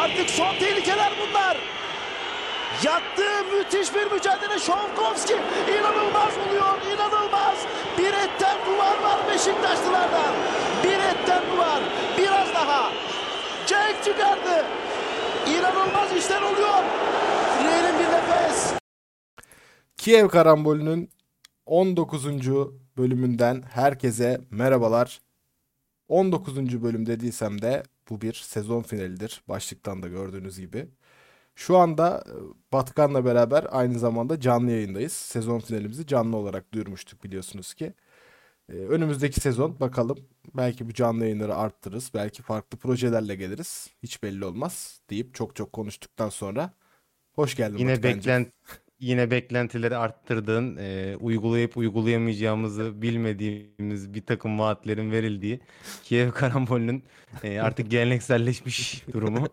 Artık son tehlikeler bunlar. Yattı müthiş bir mücadele Şovkovski inanılmaz oluyor inanılmaz bir etten duvar var Beşiktaşlılardan bir etten duvar biraz daha Cenk çıkardı inanılmaz işler oluyor Frey'nin bir nefes Kiev Karambolü'nün 19. bölümünden herkese merhabalar. 19. bölüm dediysem de bu bir sezon finalidir. Başlıktan da gördüğünüz gibi. Şu anda e, Batkan'la beraber aynı zamanda canlı yayındayız. Sezon finalimizi canlı olarak duyurmuştuk biliyorsunuz ki. E, Önümüzdeki sezon bakalım belki bu canlı yayınları arttırırız. Belki farklı projelerle geliriz. Hiç belli olmaz deyip çok çok konuştuktan sonra hoş geldin Yine beklent yine beklentileri arttırdığın, e, uygulayıp uygulayamayacağımızı bilmediğimiz bir takım vaatlerin verildiği Kiev Karambolü'nün e, artık gelenekselleşmiş durumu.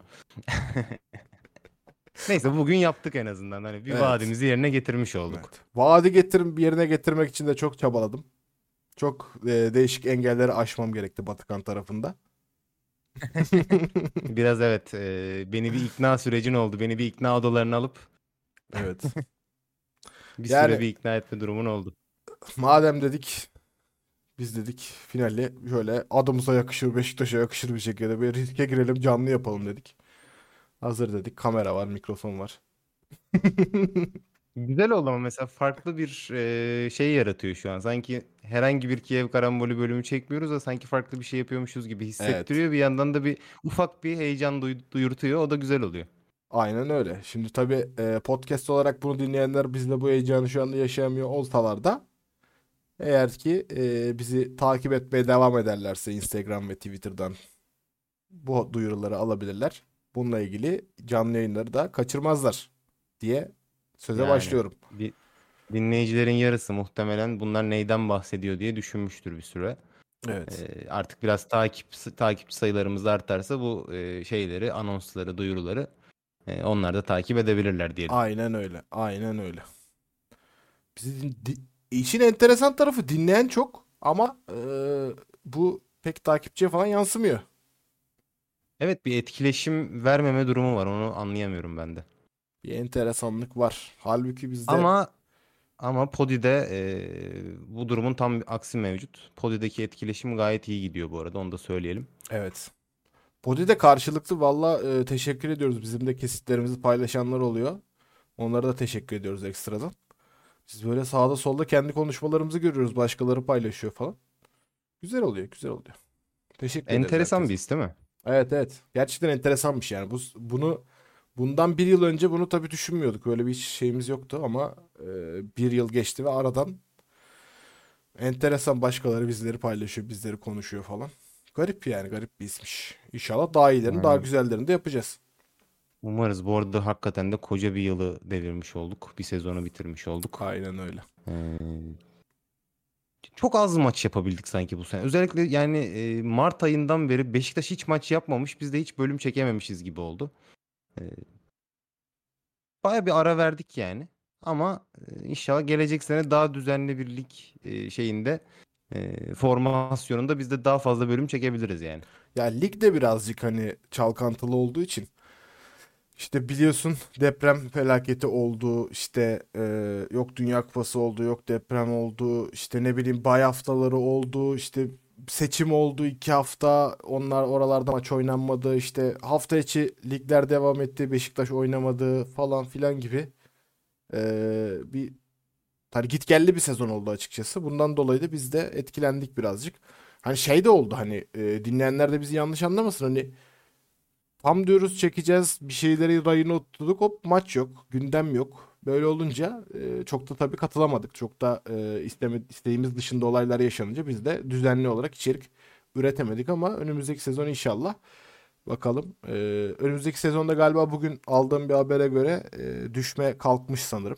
Neyse bugün yaptık en azından. Hani bir Evet. vaadimizi yerine getirmiş olduk. Evet. Vaadi getirim yerine getirmek için de çok çabaladım. Çok e, değişik engelleri aşmam gerekti Batıkan tarafında. Biraz evet e, beni bir ikna sürecin oldu. Beni bir ikna odalarına alıp Evet. Bir Yani- süre bir ikna etme durumun oldu. Madem dedik biz dedik finali şöyle adımıza yakışır Beşiktaş'a yakışır bir şekilde bir riske girelim canlı yapalım dedik. Hazır dedik kamera var mikrofon var. Güzel oldu ama mesela farklı bir e, şey yaratıyor şu an. Sanki herhangi bir Kiev Karambolü bölümü çekmiyoruz da sanki farklı bir şey yapıyormuşuz gibi hissettiriyor. Bir yandan da bir ufak bir heyecan duy- duyurtuyor. O da güzel oluyor. Aynen öyle. Şimdi tabii e, podcast olarak bunu dinleyenler bizle bu heyecanı şu anda yaşayamıyor olsalar da eğer ki e, bizi takip etmeye devam ederlerse Instagram ve Twitter'dan bu duyuruları alabilirler. Bununla ilgili canlı yayınları da kaçırmazlar diye söze Yani. başlıyorum. Bir dinleyicilerin yarısı muhtemelen bunlar neyden bahsediyor diye düşünmüştür bir süre. Evet. E, artık biraz takip takipçi sayılarımız artarsa bu e, şeyleri, anonsları, duyuruları e, onlar da takip edebilirler diyelim. Aynen öyle. Aynen öyle. Bizi din- di- işin enteresan tarafı dinleyen çok ama e, bu pek takipçiye falan yansımıyor. Evet bir etkileşim vermeme durumu var. Onu anlayamıyorum ben de. Bir enteresanlık var. Halbuki bizde Ama ama Podi'de e, bu durumun tam aksi mevcut. Podi'deki etkileşim gayet iyi gidiyor bu arada onu da söyleyelim. evet. Podi'de karşılıklı valla e, teşekkür ediyoruz. Bizim de kesitlerimizi paylaşanlar oluyor. Onlara da teşekkür ediyoruz ekstradan. Biz böyle sağda solda kendi konuşmalarımızı görüyoruz. Başkaları paylaşıyor falan. Güzel oluyor, güzel oluyor. Teşekkür ederiz Enteresan herkese. bir his değil mi? Evet evet. Gerçekten enteresanmış yani. Bu, bunu bundan bir yıl önce bunu tabii düşünmüyorduk. Öyle bir şeyimiz yoktu ama e, bir yıl geçti ve aradan enteresan başkaları bizleri paylaşıyor, bizleri konuşuyor falan. Garip yani garip bir ismiş. İnşallah daha iyilerini, daha güzellerini de yapacağız. Umarız bu arada hakikaten de koca bir yılı devirmiş olduk. Bir sezonu bitirmiş olduk. Aynen öyle. Ee, çok az maç yapabildik sanki bu sene. Özellikle yani e, Mart ayından beri Beşiktaş hiç maç yapmamış. Biz de hiç bölüm çekememişiz gibi oldu. Ee, Baya bir ara verdik yani. Ama e, inşallah gelecek sene daha düzenli bir lig e, şeyinde e, formasyonunda biz de daha fazla bölüm çekebiliriz yani. Ya lig de birazcık hani çalkantılı olduğu için işte biliyorsun deprem felaketi oldu işte e, yok Dünya Kupası oldu yok deprem oldu işte ne bileyim bay haftaları oldu işte seçim oldu iki hafta onlar oralarda maç oynanmadı işte hafta içi ligler devam etti Beşiktaş oynamadı falan filan gibi e, bir hani git gelli bir sezon oldu açıkçası bundan dolayı da biz de etkilendik birazcık. Hani şey de oldu hani e, dinleyenler de bizi yanlış anlamasın hani tam diyoruz çekeceğiz bir şeyleri rayına oturduk hop maç yok gündem yok. Böyle olunca e, çok da tabii katılamadık. Çok da e, isteme, isteğimiz dışında olaylar yaşanınca biz de düzenli olarak içerik üretemedik ama önümüzdeki sezon inşallah bakalım. E, önümüzdeki sezonda galiba bugün aldığım bir habere göre e, düşme kalkmış sanırım.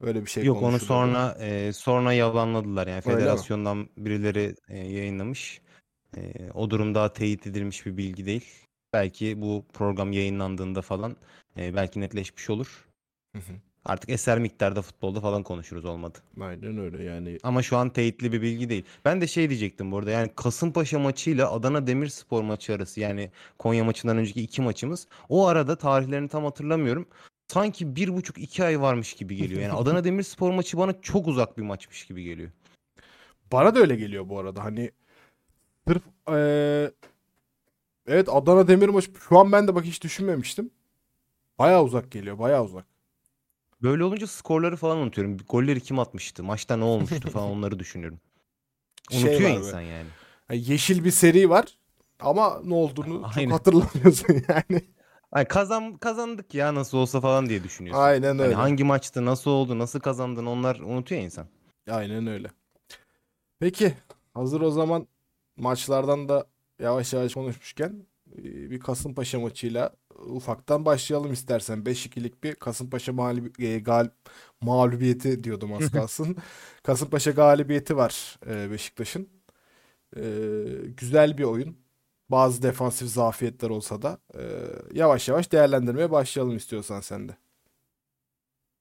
Öyle bir şey Yok onu sonra e, sonra yalanladılar yani Öyle mi? federasyondan birileri e, yayınlamış. E, o durum daha teyit edilmiş bir bilgi değil. Belki bu program yayınlandığında falan e, belki netleşmiş olur. Hı hı. Artık eser miktarda futbolda falan konuşuruz olmadı. Aynen öyle yani. Ama şu an teyitli bir bilgi değil. Ben de şey diyecektim bu arada yani Kasımpaşa maçıyla Adana Demirspor maçı arası yani Konya maçından önceki iki maçımız. O arada tarihlerini tam hatırlamıyorum. Sanki bir buçuk iki ay varmış gibi geliyor. Yani Adana Demirspor maçı bana çok uzak bir maçmış gibi geliyor. Bana da öyle geliyor bu arada. Hani sırf eee, evet Adana Demir maçı şu an ben de bak hiç düşünmemiştim. Bayağı uzak geliyor. Bayağı uzak. Böyle olunca skorları falan unutuyorum. Golleri kim atmıştı? Maçta ne olmuştu falan onları düşünüyorum. Şey Unutuyor böyle. insan yani. Yani yeşil bir seri var ama ne olduğunu çok Aynen. hatırlamıyorsun yani. Ay kazan kazandık ya nasıl olsa falan diye düşünüyorsun. Aynen Hani öyle. hangi maçtı, nasıl oldu, nasıl kazandın onlar unutuyor insan. Aynen öyle. Peki hazır o zaman maçlardan da yavaş yavaş konuşmuşken bir Kasımpaşa maçıyla ufaktan başlayalım istersen. 5-2'lik bir Kasımpaşa mağlubi- e, gal mağlubiyeti diyordum az kalsın. Kasımpaşa galibiyeti var e, Beşiktaş'ın. E, güzel bir oyun. Bazı defansif zafiyetler olsa da e, yavaş yavaş değerlendirmeye başlayalım istiyorsan sen de.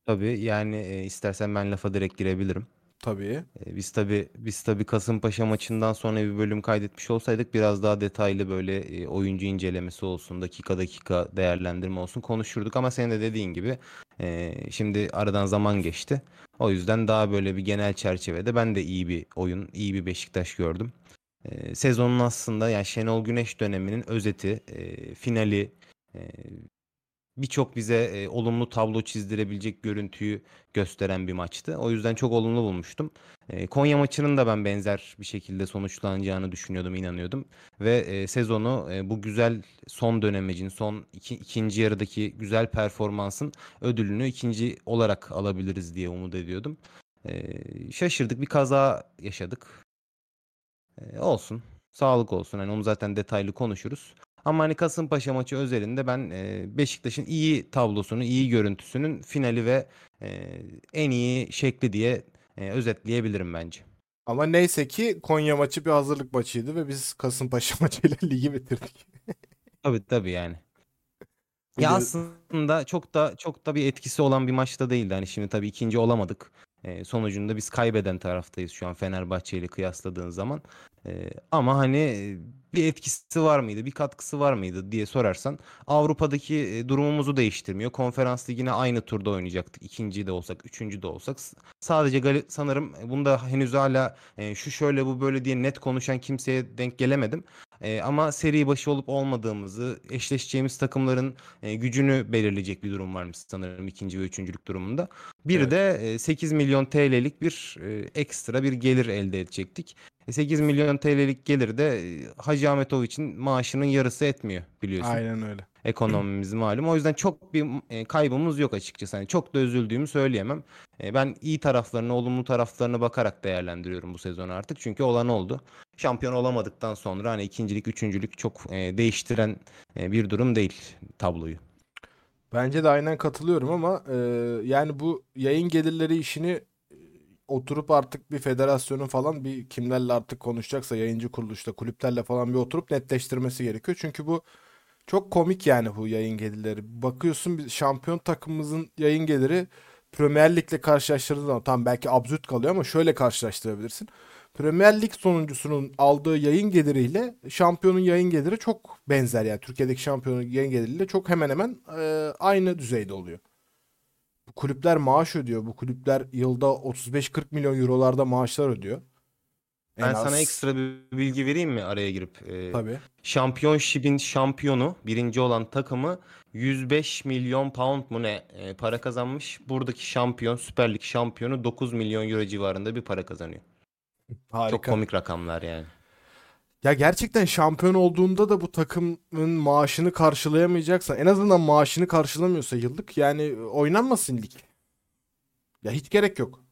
Tabii yani e, istersen ben lafa direkt girebilirim. Tabii. E, Biz tabii biz tabii Kasımpaşa maçından sonra bir bölüm kaydetmiş olsaydık biraz daha detaylı böyle e, oyuncu incelemesi olsun, dakika dakika değerlendirme olsun konuşurduk ama senin de dediğin gibi e, şimdi aradan zaman geçti. O yüzden daha böyle bir genel çerçevede ben de iyi bir oyun, iyi bir Beşiktaş gördüm. E, Sezonun aslında yani Şenol Güneş döneminin özeti, e, finali, e, birçok bize e, olumlu tablo çizdirebilecek görüntüyü gösteren bir maçtı. O yüzden çok olumlu bulmuştum. E, Konya maçının da ben benzer bir şekilde sonuçlanacağını düşünüyordum, inanıyordum. Ve e, sezonu e, bu güzel son dönemecin, son iki, ikinci yarıdaki güzel performansın ödülünü ikinci olarak alabiliriz diye umut ediyordum. E, şaşırdık, bir kaza yaşadık. E, olsun, sağlık olsun. Hani onu zaten detaylı konuşuruz. Ama hani Kasımpaşa maçı özelinde ben e, Beşiktaş'ın iyi tablosunu, iyi görüntüsünün finali ve e, en iyi şekli diye e, özetleyebilirim bence. Ama neyse ki Konya maçı bir hazırlık maçıydı ve biz Kasımpaşa maçıyla ligi bitirdik. Tabii tabii yani. Ya aslında çok da çok da bir etkisi olan bir maçta değildi. Hani şimdi tabii ikinci olamadık. E, sonucunda biz kaybeden taraftayız şu an Fenerbahçe ile kıyasladığın zaman. E, ama hani e, bir etkisi var mıydı, bir katkısı var mıydı diye sorarsan Avrupa'daki e, durumumuzu değiştirmiyor. Konferans ligine aynı turda oynayacaktık. İkinci de olsak, üçüncü de olsak. Sadece gali- sanırım e, bunda henüz hala şu şöyle bu böyle diye net konuşan kimseye denk gelemedim. E, ama seri başı olup olmadığımızı, eşleşeceğimiz takımların e, gücünü belirleyecek bir durum varmış sanırım ikinci ve üçüncülük durumunda. Bir Evet. de e, 8 milyon TL'lik bir e, ekstra bir gelir elde edecektik. E, 8 milyon TL'lik gelir de e, Hacı Ahmetoviç'in maaşının yarısı etmiyor biliyorsun. Aynen öyle. Ekonomimiz malum. O yüzden çok bir e, kaybımız yok açıkçası. Hani çok da üzüldüğümü söyleyemem. E, ben iyi taraflarını, olumlu taraflarına bakarak değerlendiriyorum bu sezonu artık. Çünkü olan oldu. Şampiyon olamadıktan sonra hani ikincilik, üçüncülük çok e, değiştiren bir durum değil tabloyu. Bence de aynen katılıyorum ama yani bu yayın gelirleri işini oturup artık bir federasyonun falan bir kimlerle artık konuşacaksa yayıncı kuruluşta kulüplerle falan bir oturup netleştirmesi gerekiyor. Çünkü bu çok komik yani bu yayın gelirleri. Bakıyorsun bir şampiyon takımımızın yayın geliri Premier Lig'le karşılaştırdığın zaman tam belki absürt kalıyor ama şöyle karşılaştırabilirsin. Premier Lig sonuncusunun aldığı yayın geliriyle şampiyonun yayın geliri çok benzer yani Türkiye'deki şampiyonun yayın geliriyle çok hemen hemen e, aynı düzeyde oluyor. Bu kulüpler maaş ödüyor. Bu kulüpler yılda 35-40 milyon eurolarda maaşlar ödüyor. En Ben az. sana ekstra bir bilgi vereyim mi araya girip? E, Tabii. Şampiyonship'in şampiyonu, birinci olan takımı 105 milyon pound mu ne e, para kazanmış. Buradaki şampiyon, Süper Lig şampiyonu 9 milyon euro civarında bir para kazanıyor. Harika. Çok komik rakamlar yani. Ya gerçekten şampiyon olduğunda da bu takımın maaşını karşılayamayacaksa en azından maaşını karşılamıyorsa yıllık yani oynanmasın lig. Ya hiç gerek yok.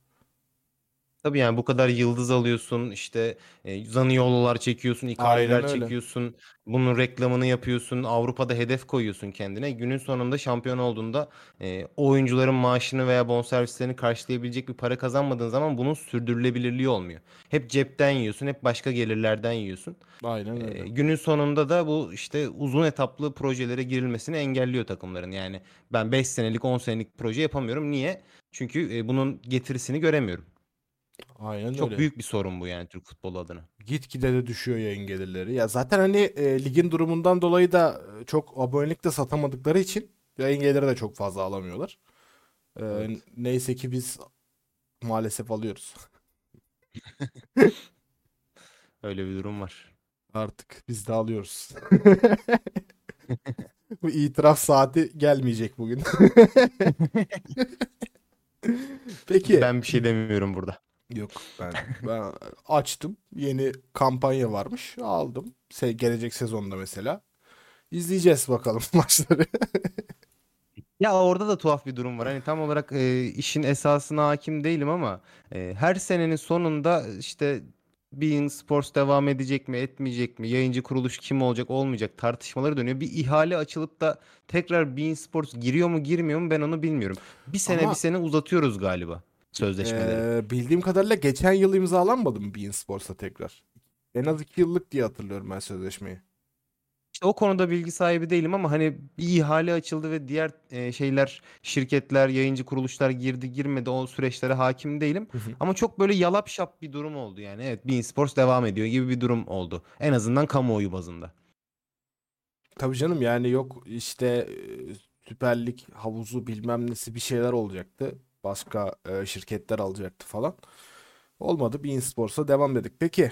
Tabii yani bu kadar yıldız alıyorsun, işte e, Zaniolo'lar çekiyorsun, Icardi'ler çekiyorsun, bunun reklamını yapıyorsun, Avrupa'da hedef koyuyorsun kendine. Günün sonunda şampiyon olduğunda e, o oyuncuların maaşını veya bonservislerini karşılayabilecek bir para kazanmadığın zaman bunun sürdürülebilirliği olmuyor. Hep cepten yiyorsun, hep başka gelirlerden yiyorsun. Aynen E, öyle. günün sonunda da bu işte uzun etaplı projelere girilmesini engelliyor takımların. Yani ben 5 senelik 10 senelik proje yapamıyorum. Niye? Çünkü e, bunun getirisini göremiyorum. Aynen Çok öyle. büyük bir sorun bu yani Türk futbolu adına. Gitgide de düşüyor yayın gelirleri. Ya zaten hani e, ligin durumundan dolayı da e, çok abonelik de satamadıkları için yayın geliri de çok fazla alamıyorlar. E, Evet. neyse ki biz maalesef alıyoruz. Öyle bir durum var. Artık biz de alıyoruz. Bu itiraf saati gelmeyecek bugün. Peki. Ben bir şey demiyorum burada. Yok ben ben açtım. Yeni kampanya varmış. Aldım. Se gelecek sezonda mesela. İzleyeceğiz bakalım maçları. Ya orada da tuhaf bir durum var. Hani tam olarak e, işin esasına hakim değilim ama e, her senenin sonunda işte Bein Sports devam edecek mi, etmeyecek mi, yayıncı kuruluş kim olacak, olmayacak tartışmaları dönüyor. Bir ihale açılıp da tekrar Bein Sports giriyor mu, girmiyor mu ben onu bilmiyorum. Bir sene Ama- bir sene uzatıyoruz galiba sözleşmeleri. Ee, bildiğim kadarıyla geçen yıl imzalanmadı mı Bein Sports'a tekrar? En az iki yıllık diye hatırlıyorum ben sözleşmeyi. İşte o konuda bilgi sahibi değilim ama hani bir ihale açıldı ve diğer e, şeyler, şirketler, yayıncı kuruluşlar girdi girmedi o süreçlere hakim değilim. Hı hı. Ama çok böyle yalap şap bir durum oldu yani. Evet Bein Sports devam ediyor gibi bir durum oldu. En azından kamuoyu bazında. Tabii canım yani yok işte e, Süper Lig havuzu bilmem nesi bir şeyler olacaktı. Başka e, şirketler alacaktı falan. Olmadı. Bein Sports'a devam dedik. Peki.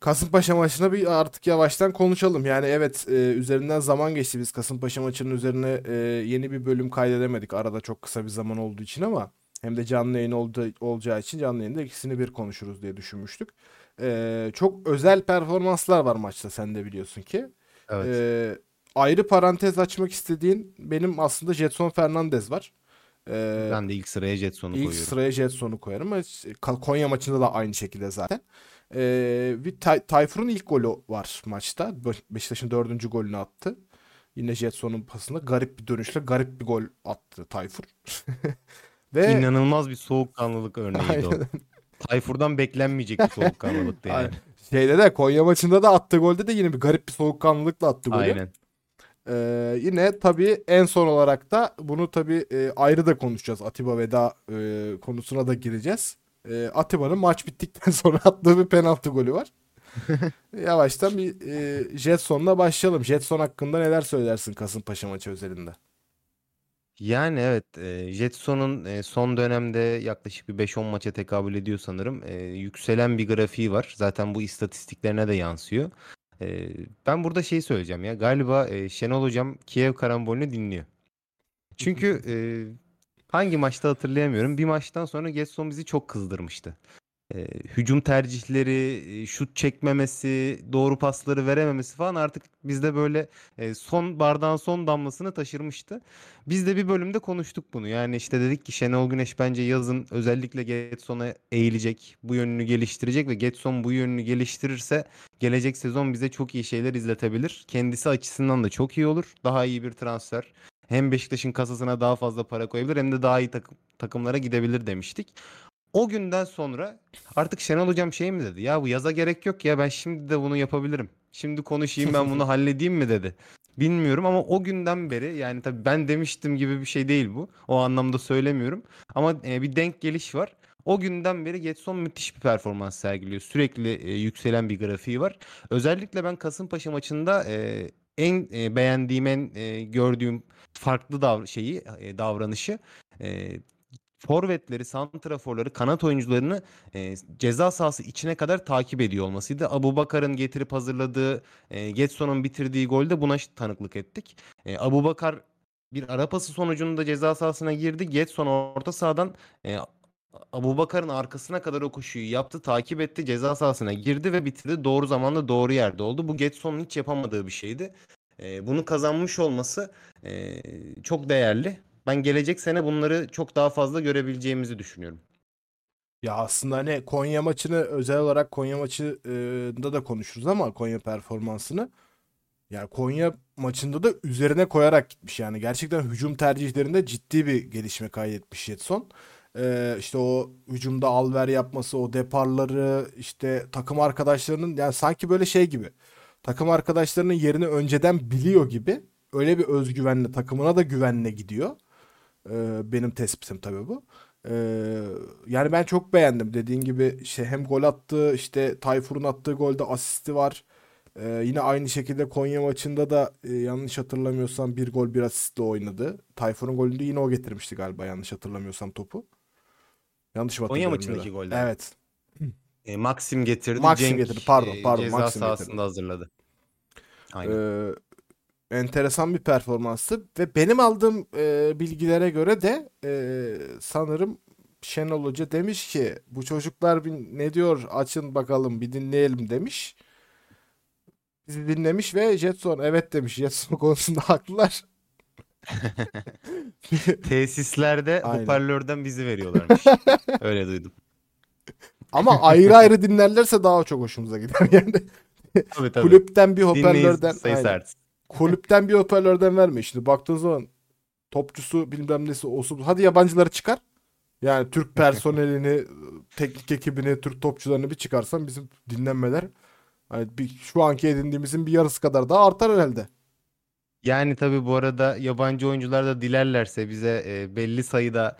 Kasımpaşa maçına bir artık yavaştan konuşalım. Yani evet e, üzerinden zaman geçti. Biz Kasımpaşa maçının üzerine e, yeni bir bölüm kaydedemedik. Arada çok kısa bir zaman olduğu için ama hem de canlı yayın oldu, olacağı için canlı yayında ikisini bir konuşuruz diye düşünmüştük. E, çok özel performanslar var maçta sen de biliyorsun ki. Evet. Ee, ayrı parantez açmak istediğin benim aslında Jetson Fernandez var. Ee, ben de ilk sıraya Jetson'u ilk koyuyorum. sıraya Jetson'u koyarım. Konya maçında da aynı şekilde zaten. Ee, bir Tay- Tayfur'un ilk golü var maçta. Be- Beşiktaş'ın dördüncü golünü attı. Yine Jetson'un pasında garip bir dönüşle garip bir gol attı Tayfur. Ve İnanılmaz bir soğukkanlılık örneğiydi o. Tayfur'dan beklenmeyecek bir soğukkanlılıktı yani. Aynen. şeyde de Konya maçında da attığı golde de yine bir garip bir soğukkanlılıkla attı golü. Aynen. Ee, yine tabii en son olarak da bunu tabii e, ayrı da konuşacağız. Atiba Veda e, konusuna da gireceğiz. E, Atiba'nın maç bittikten sonra attığı bir penaltı golü var. Yavaştan bir e, Jetson'la başlayalım. Jetson hakkında neler söylersin Kasımpaşa maçı özelinde? Yani evet e, Jetson'un e, son dönemde yaklaşık bir 5-10 maça tekabül ediyor sanırım. E, yükselen bir grafiği var. Zaten bu istatistiklerine de yansıyor. Ben burada şey söyleyeceğim ya galiba e, Şenol Hocam Kiev karambolünü dinliyor. Çünkü e, hangi maçta hatırlayamıyorum. Bir maçtan sonra Getson bizi çok kızdırmıştı. E, hücum tercihleri, e, şut çekmemesi, doğru pasları verememesi falan artık bizde böyle e, son bardağın son damlasını taşırmıştı. Biz de bir bölümde konuştuk bunu. Yani işte dedik ki Şenol Güneş bence yazın özellikle Getson'a eğilecek, bu yönünü geliştirecek ve Getson bu yönünü geliştirirse gelecek sezon bize çok iyi şeyler izletebilir. Kendisi açısından da çok iyi olur. Daha iyi bir transfer. Hem Beşiktaş'ın kasasına daha fazla para koyabilir hem de daha iyi takım, takımlara gidebilir demiştik. O günden sonra artık Şenol Hocam şey mi dedi? Ya bu yaza gerek yok ya ben şimdi de bunu yapabilirim. Şimdi konuşayım ben bunu halledeyim mi dedi. Bilmiyorum ama o günden beri yani tabii ben demiştim gibi bir şey değil bu. O anlamda söylemiyorum. Ama e, bir denk geliş var. O günden beri Getson müthiş bir performans sergiliyor. Sürekli e, yükselen bir grafiği var. Özellikle ben Kasımpaşa maçında e, en e, beğendiğim, en e, gördüğüm farklı dav- şeyi, e, davranışı e, forvetleri, santraforları, kanat oyuncularını e, ceza sahası içine kadar takip ediyor olmasıydı. Abu Bakar'ın getirip hazırladığı, e, Getson'un bitirdiği golde buna tanıklık ettik. E, Abu Bakar bir ara pası sonucunda ceza sahasına girdi. Getson orta sahadan e, Abu Bakar'ın arkasına kadar o koşuyu yaptı, takip etti, ceza sahasına girdi ve bitirdi. Doğru zamanda doğru yerde oldu. Bu Getson'un hiç yapamadığı bir şeydi. E, bunu kazanmış olması e, çok değerli. Ben gelecek sene bunları çok daha fazla görebileceğimizi düşünüyorum. Ya aslında hani Konya maçını özel olarak Konya maçında da konuşuruz ama Konya performansını. Yani Konya maçında da üzerine koyarak gitmiş yani. Gerçekten hücum tercihlerinde ciddi bir gelişme kaydetmiş Jetson. Ee, işte o hücumda alver yapması, o deparları, işte takım arkadaşlarının yani sanki böyle şey gibi. Takım arkadaşlarının yerini önceden biliyor gibi. Öyle bir özgüvenle takımına da güvenle gidiyor. Ee, benim tespitim tabii bu. Ee, yani ben çok beğendim. Dediğin gibi işte hem gol attı, işte Tayfur'un attığı golde asisti var. Ee, yine aynı şekilde Konya maçında da e, yanlış hatırlamıyorsam bir gol bir asistle oynadı. Tayfur'un golünde yine o getirmişti galiba yanlış hatırlamıyorsam topu. Yanlış mı Konya maçındaki da? golde. Evet. E, Maxim getirdi. Maxim Cenk getirdi, pardon, e, pardon, ceza Maxim sahasında getirdi. hazırladı. Aynen. Ee, enteresan bir performanstı ve benim aldığım e, bilgilere göre de e, sanırım Şenol Hoca demiş ki bu çocuklar bir, ne diyor açın bakalım bir dinleyelim demiş. Bizi dinlemiş ve Jetson evet demiş. Jetson konusunda haklılar. Tesislerde Aynen. hoparlörden bizi veriyorlarmış. Öyle duydum. Ama ayrı ayrı dinlerlerse daha çok hoşumuza gider. Yani Tabii tabii. kulüpten bir hoparlörden sayısı aynen. artsın. Kulüpten bir hoparlörden verme. Şimdi baktığın zaman topçusu bilmem nesi olsun. Hadi yabancıları çıkar. Yani Türk personelini, teknik ekibini, Türk topçularını bir çıkarsan bizim dinlenmeler hani bir, şu anki edindiğimizin bir yarısı kadar daha artar herhalde. Yani tabii bu arada yabancı oyuncular da dilerlerse bize e, belli sayıda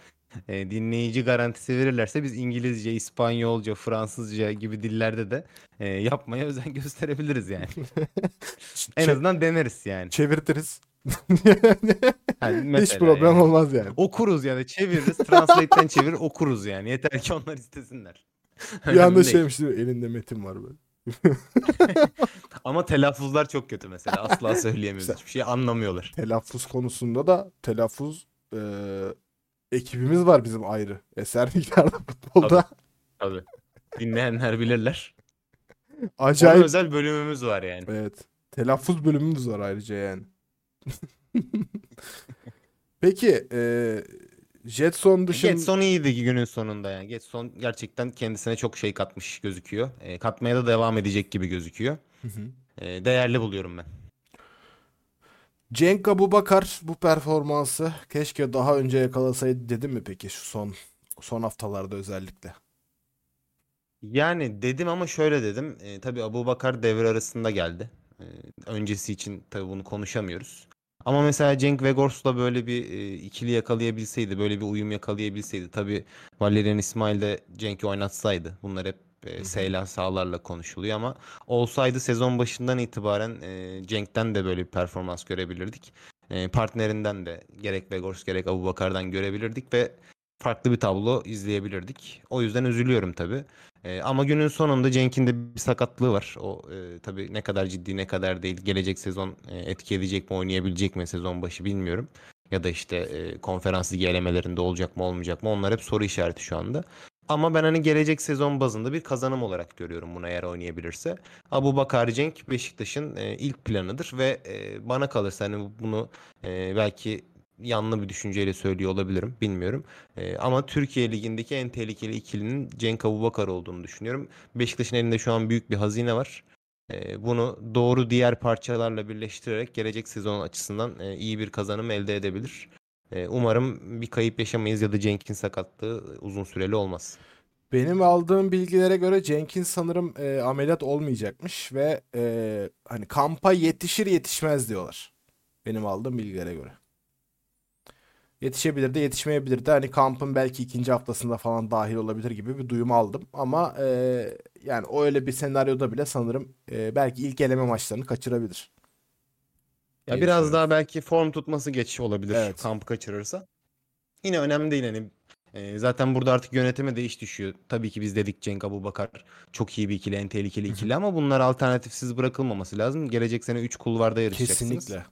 e, dinleyici garantisi verirlerse biz İngilizce, İspanyolca, Fransızca gibi dillerde de e, yapmaya özen gösterebiliriz yani. En Çe- azından deneriz yani. çevirtiriz. Hani Hiç problem yani. olmaz yani. Okuruz yani çeviririz. Translate'ten çevir okuruz yani. Yeter ki onlar istesinler. Bir anda şeymiş değil mi? Elinde metin var böyle. Ama telaffuzlar çok kötü mesela. Asla söyleyemiyoruz. Hiçbir şey anlamıyorlar. Telaffuz konusunda da telaffuz e, ekibimiz var bizim ayrı. Eser miktarda futbolda. Tabii. Dinleyenler bilirler. Acayip. özel bölümümüz var yani. Evet. Telaffuz bölümümüz var ayrıca yani. Peki e, Jetson dışında Getson iyiydi günün sonunda yani. Getson gerçekten kendisine çok şey katmış gözüküyor. E, katmaya da devam edecek gibi gözüküyor. Hı hı. E, değerli buluyorum ben. Cenk Abubakar bu performansı keşke daha önce yakalasaydı dedi mi peki şu son son haftalarda özellikle? Yani dedim ama şöyle dedim. E, tabii Abubakar devre arasında geldi. E, öncesi için tabii bunu konuşamıyoruz. Ama mesela Cenk Vegors'la böyle bir e, ikili yakalayabilseydi, böyle bir uyum yakalayabilseydi. Tabii Valerian İsmail de Cenk'i oynatsaydı. Bunlar hep e, seyler sahalarla konuşuluyor ama olsaydı sezon başından itibaren e, Cenk'ten de böyle bir performans görebilirdik. E, partnerinden de gerek Vegors gerek Abubakar'dan görebilirdik ve farklı bir tablo izleyebilirdik. O yüzden üzülüyorum tabii. E, ama günün sonunda Cenk'in de bir sakatlığı var. O e, tabii ne kadar ciddi ne kadar değil. Gelecek sezon e, etki edecek mi oynayabilecek mi sezon başı bilmiyorum. Ya da işte e, konferans ligi elemelerinde olacak mı olmayacak mı onlar hep soru işareti şu anda. Ama ben hani gelecek sezon bazında bir kazanım olarak görüyorum bunu eğer oynayabilirse. Abu Bakar Cenk Beşiktaş'ın e, ilk planıdır ve e, bana kalırsa hani bunu e, belki yanlı bir düşünceyle söylüyor olabilirim bilmiyorum. Ama Türkiye Ligi'ndeki en tehlikeli ikilinin Cenk Abubakar olduğunu düşünüyorum. Beşiktaş'ın elinde şu an büyük bir hazine var. Bunu doğru diğer parçalarla birleştirerek gelecek sezon açısından iyi bir kazanım elde edebilir. E, umarım bir kayıp yaşamayız ya da Cenk'in sakatlığı uzun süreli olmaz. Benim aldığım bilgilere göre Cenk'in sanırım e, ameliyat olmayacakmış ve e, hani kampa yetişir yetişmez diyorlar. Benim aldığım bilgilere göre. Yetişebilir de yetişmeyebilir de hani kampın belki ikinci haftasında falan dahil olabilir gibi bir duyum aldım. Ama e, yani öyle bir senaryoda bile sanırım e, belki ilk eleme maçlarını kaçırabilir. Ya diye biraz daha belki form tutması geç olabilir Evet. kamp kaçırırsa. Yine önemli değil hani. E, zaten burada artık yönetime de iş düşüyor. Tabii ki biz dedik Cenk Abubakar çok iyi bir ikili, en tehlikeli ikili ama bunlar alternatifsiz bırakılmaması lazım. Gelecek sene 3 kulvarda yarışacaksınız. Kesinlikle.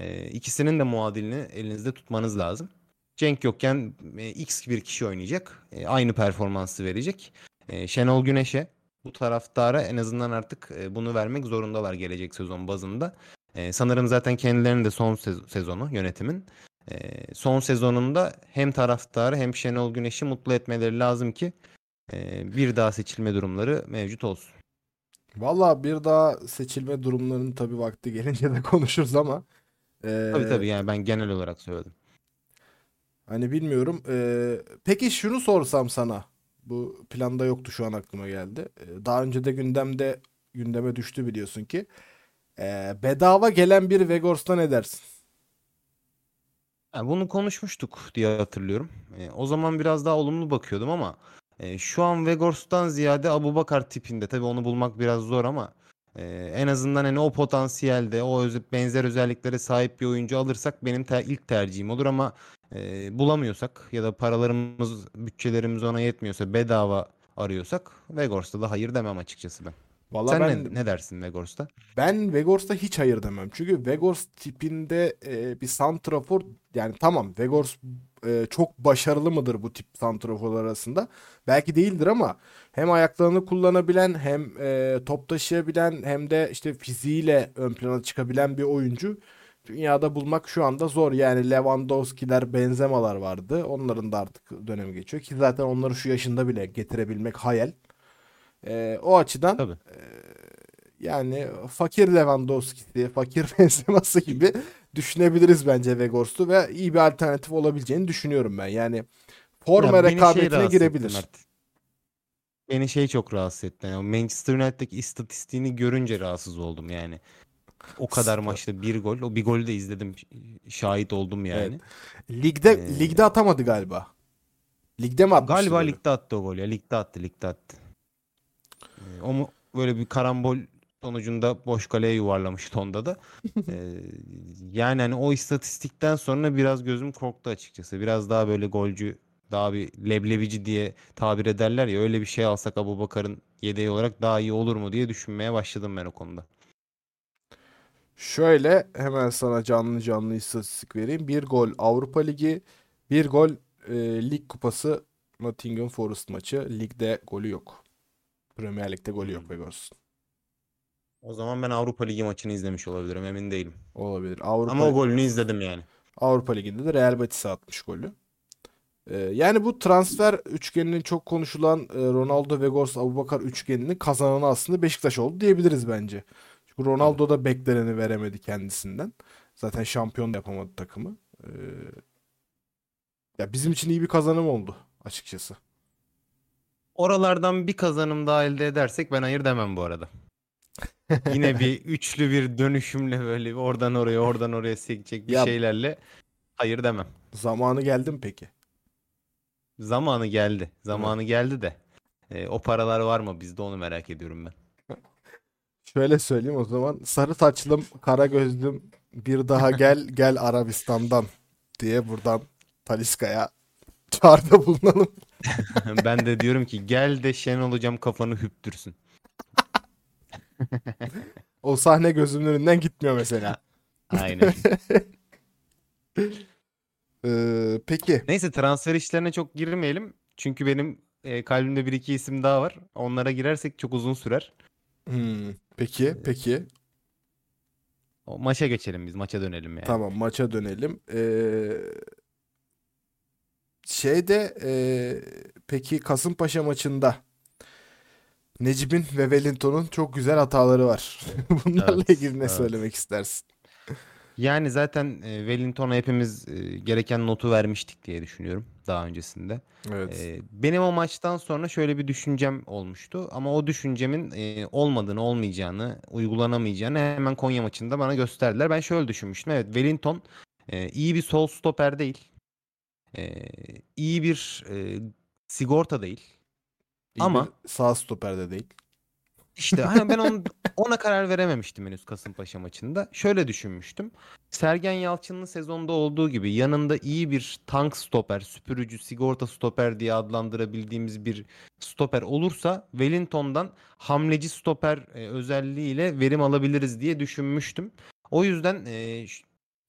E, ikisinin de muadilini elinizde tutmanız lazım. Cenk yokken e, X bir kişi oynayacak. E, aynı performansı verecek. E, Şenol Güneş'e bu taraftara en azından artık e, bunu vermek zorundalar gelecek sezon bazında. E, sanırım zaten kendilerinin de son sez- sezonu yönetimin. E, son sezonunda hem taraftarı hem Şenol Güneş'i mutlu etmeleri lazım ki e, bir daha seçilme durumları mevcut olsun. Valla bir daha seçilme durumlarının tabii vakti gelince de konuşuruz ama e, Tabii tabii yani ben genel olarak söyledim. hani bilmiyorum. E, peki şunu sorsam sana. Bu planda yoktu şu an aklıma geldi. E, daha önce de gündemde gündeme düştü biliyorsun ki. E, bedava gelen bir Vegors'ta ne dersin? Bunu konuşmuştuk diye hatırlıyorum. E, o zaman biraz daha olumlu bakıyordum ama e, şu an Vegors'tan ziyade Abubakar tipinde tabii onu bulmak biraz zor ama e, en azından hani o potansiyelde o öz- benzer özelliklere sahip bir oyuncu alırsak benim te- ilk tercihim olur ama e, bulamıyorsak ya da paralarımız bütçelerimiz ona yetmiyorsa bedava arıyorsak Vegors'ta da hayır demem açıkçası ben. Valla Sen ben ne, ne dersin Vegors'ta? Ben Vegors'ta hiç hayır demem. Çünkü Vegors tipinde e, bir santrafor yani tamam Vegors e, çok başarılı mıdır bu tip santraforlar arasında? Belki değildir ama hem ayaklarını kullanabilen hem e, top taşıyabilen hem de işte fiziğiyle ön plana çıkabilen bir oyuncu dünyada bulmak şu anda zor. Yani Lewandowski'ler, Benzema'lar vardı. Onların da artık dönemi geçiyor ki zaten onları şu yaşında bile getirebilmek hayal. E, o açıdan Tabii. yani fakir Lewandowski'si, fakir Benzema'sı gibi düşünebiliriz bence Vegors'u ve iyi bir alternatif olabileceğini düşünüyorum ben. Yani forma Ya şey rekabetine etti girebilir. Beni şey çok rahatsız etti. Yani Manchester United'daki istatistiğini görünce rahatsız oldum yani. O kadar maçta bir gol. O bir golü de izledim. Şahit oldum yani. Ligde Ee, ligde atamadı galiba. Ligde mi atmıştı Galiba golü? ligde attı o gol ya. Ligde attı, ligde attı. Ee, O mu böyle bir karambol sonucunda boş kaleye yuvarlamıştı onda da. Ee, yani hani o istatistikten sonra biraz gözüm korktu açıkçası. Biraz daha böyle golcü, daha bir leblebici diye tabir ederler ya öyle bir şey alsak Abubakar'ın yedeği olarak daha iyi olur mu diye düşünmeye başladım ben o konuda. Şöyle hemen sana canlı canlı istatistik vereyim. Bir gol Avrupa Ligi, bir gol e, Lig Kupası Nottingham Forest maçı. Ligde golü yok. Premier Lig'de golü yok Hmm. Vegors'un. O zaman ben Avrupa Ligi maçını izlemiş olabilirim emin değilim. Olabilir. Avrupa Ama o golünü izledim yani. Avrupa Ligi'nde de Real Betis'e atmış golü. Ee, yani bu transfer üçgeninin çok konuşulan e, Ronaldo, Vegors, Abubakar üçgeninin kazananı aslında Beşiktaş oldu diyebiliriz bence. Çünkü Ronaldo da bekleneni veremedi kendisinden. Zaten şampiyon da yapamadı takımı. Ee, ya bizim için iyi bir kazanım oldu açıkçası. Oralardan bir kazanım daha elde edersek ben hayır demem bu arada. Yine bir üçlü bir dönüşümle böyle oradan oraya oradan oraya sekecek bir Ya- şeylerle hayır demem. Zamanı geldi mi peki? Zamanı geldi. Zamanı geldi de. e, o paralar var mı bizde onu merak ediyorum ben. Şöyle söyleyeyim o zaman. Sarı saçlım, kara gözlüm bir daha gel gel Arabistan'dan diye buradan Taliska'ya çağrıda bulunalım. ben de diyorum ki gel de Şenol hocam kafanı hüptürsün. O sahne gözümün önünden gitmiyor mesela. Aynen. Ee, peki. Neyse transfer işlerine çok girmeyelim. Çünkü benim e, kalbimde bir iki isim daha var. Onlara girersek çok uzun sürer. Hmm, peki, peki. O maça geçelim biz. Maça dönelim yani. Tamam, maça dönelim. Ee, şeyde ee, peki Kasımpaşa maçında Necip'in ve Wellington'un çok güzel hataları var. Bunlarla Evet, ilgili ne evet. söylemek istersin? Yani zaten e, Wellington'a hepimiz e, gereken notu vermiştik diye düşünüyorum daha öncesinde. Evet. E, benim o maçtan sonra şöyle bir düşüncem olmuştu ama o düşüncemin e, olmadığını, olmayacağını, uygulanamayacağını hemen Konya maçında bana gösterdiler. Ben şöyle düşünmüştüm. Evet, Wellington e, iyi bir sol stoper değil. E, iyi bir e, sigorta değil. İyi ama- sağ stoper de değil. İşte hani ben onun, ona karar verememiştim henüz Kasımpaşa maçında. Şöyle düşünmüştüm. Sergen Yalçın'ın sezonda olduğu gibi yanında iyi bir tank stoper, süpürücü, sigorta stoper diye adlandırabildiğimiz bir stoper olursa Wellington'dan hamleci stoper e, özelliğiyle verim alabiliriz diye düşünmüştüm. O yüzden e,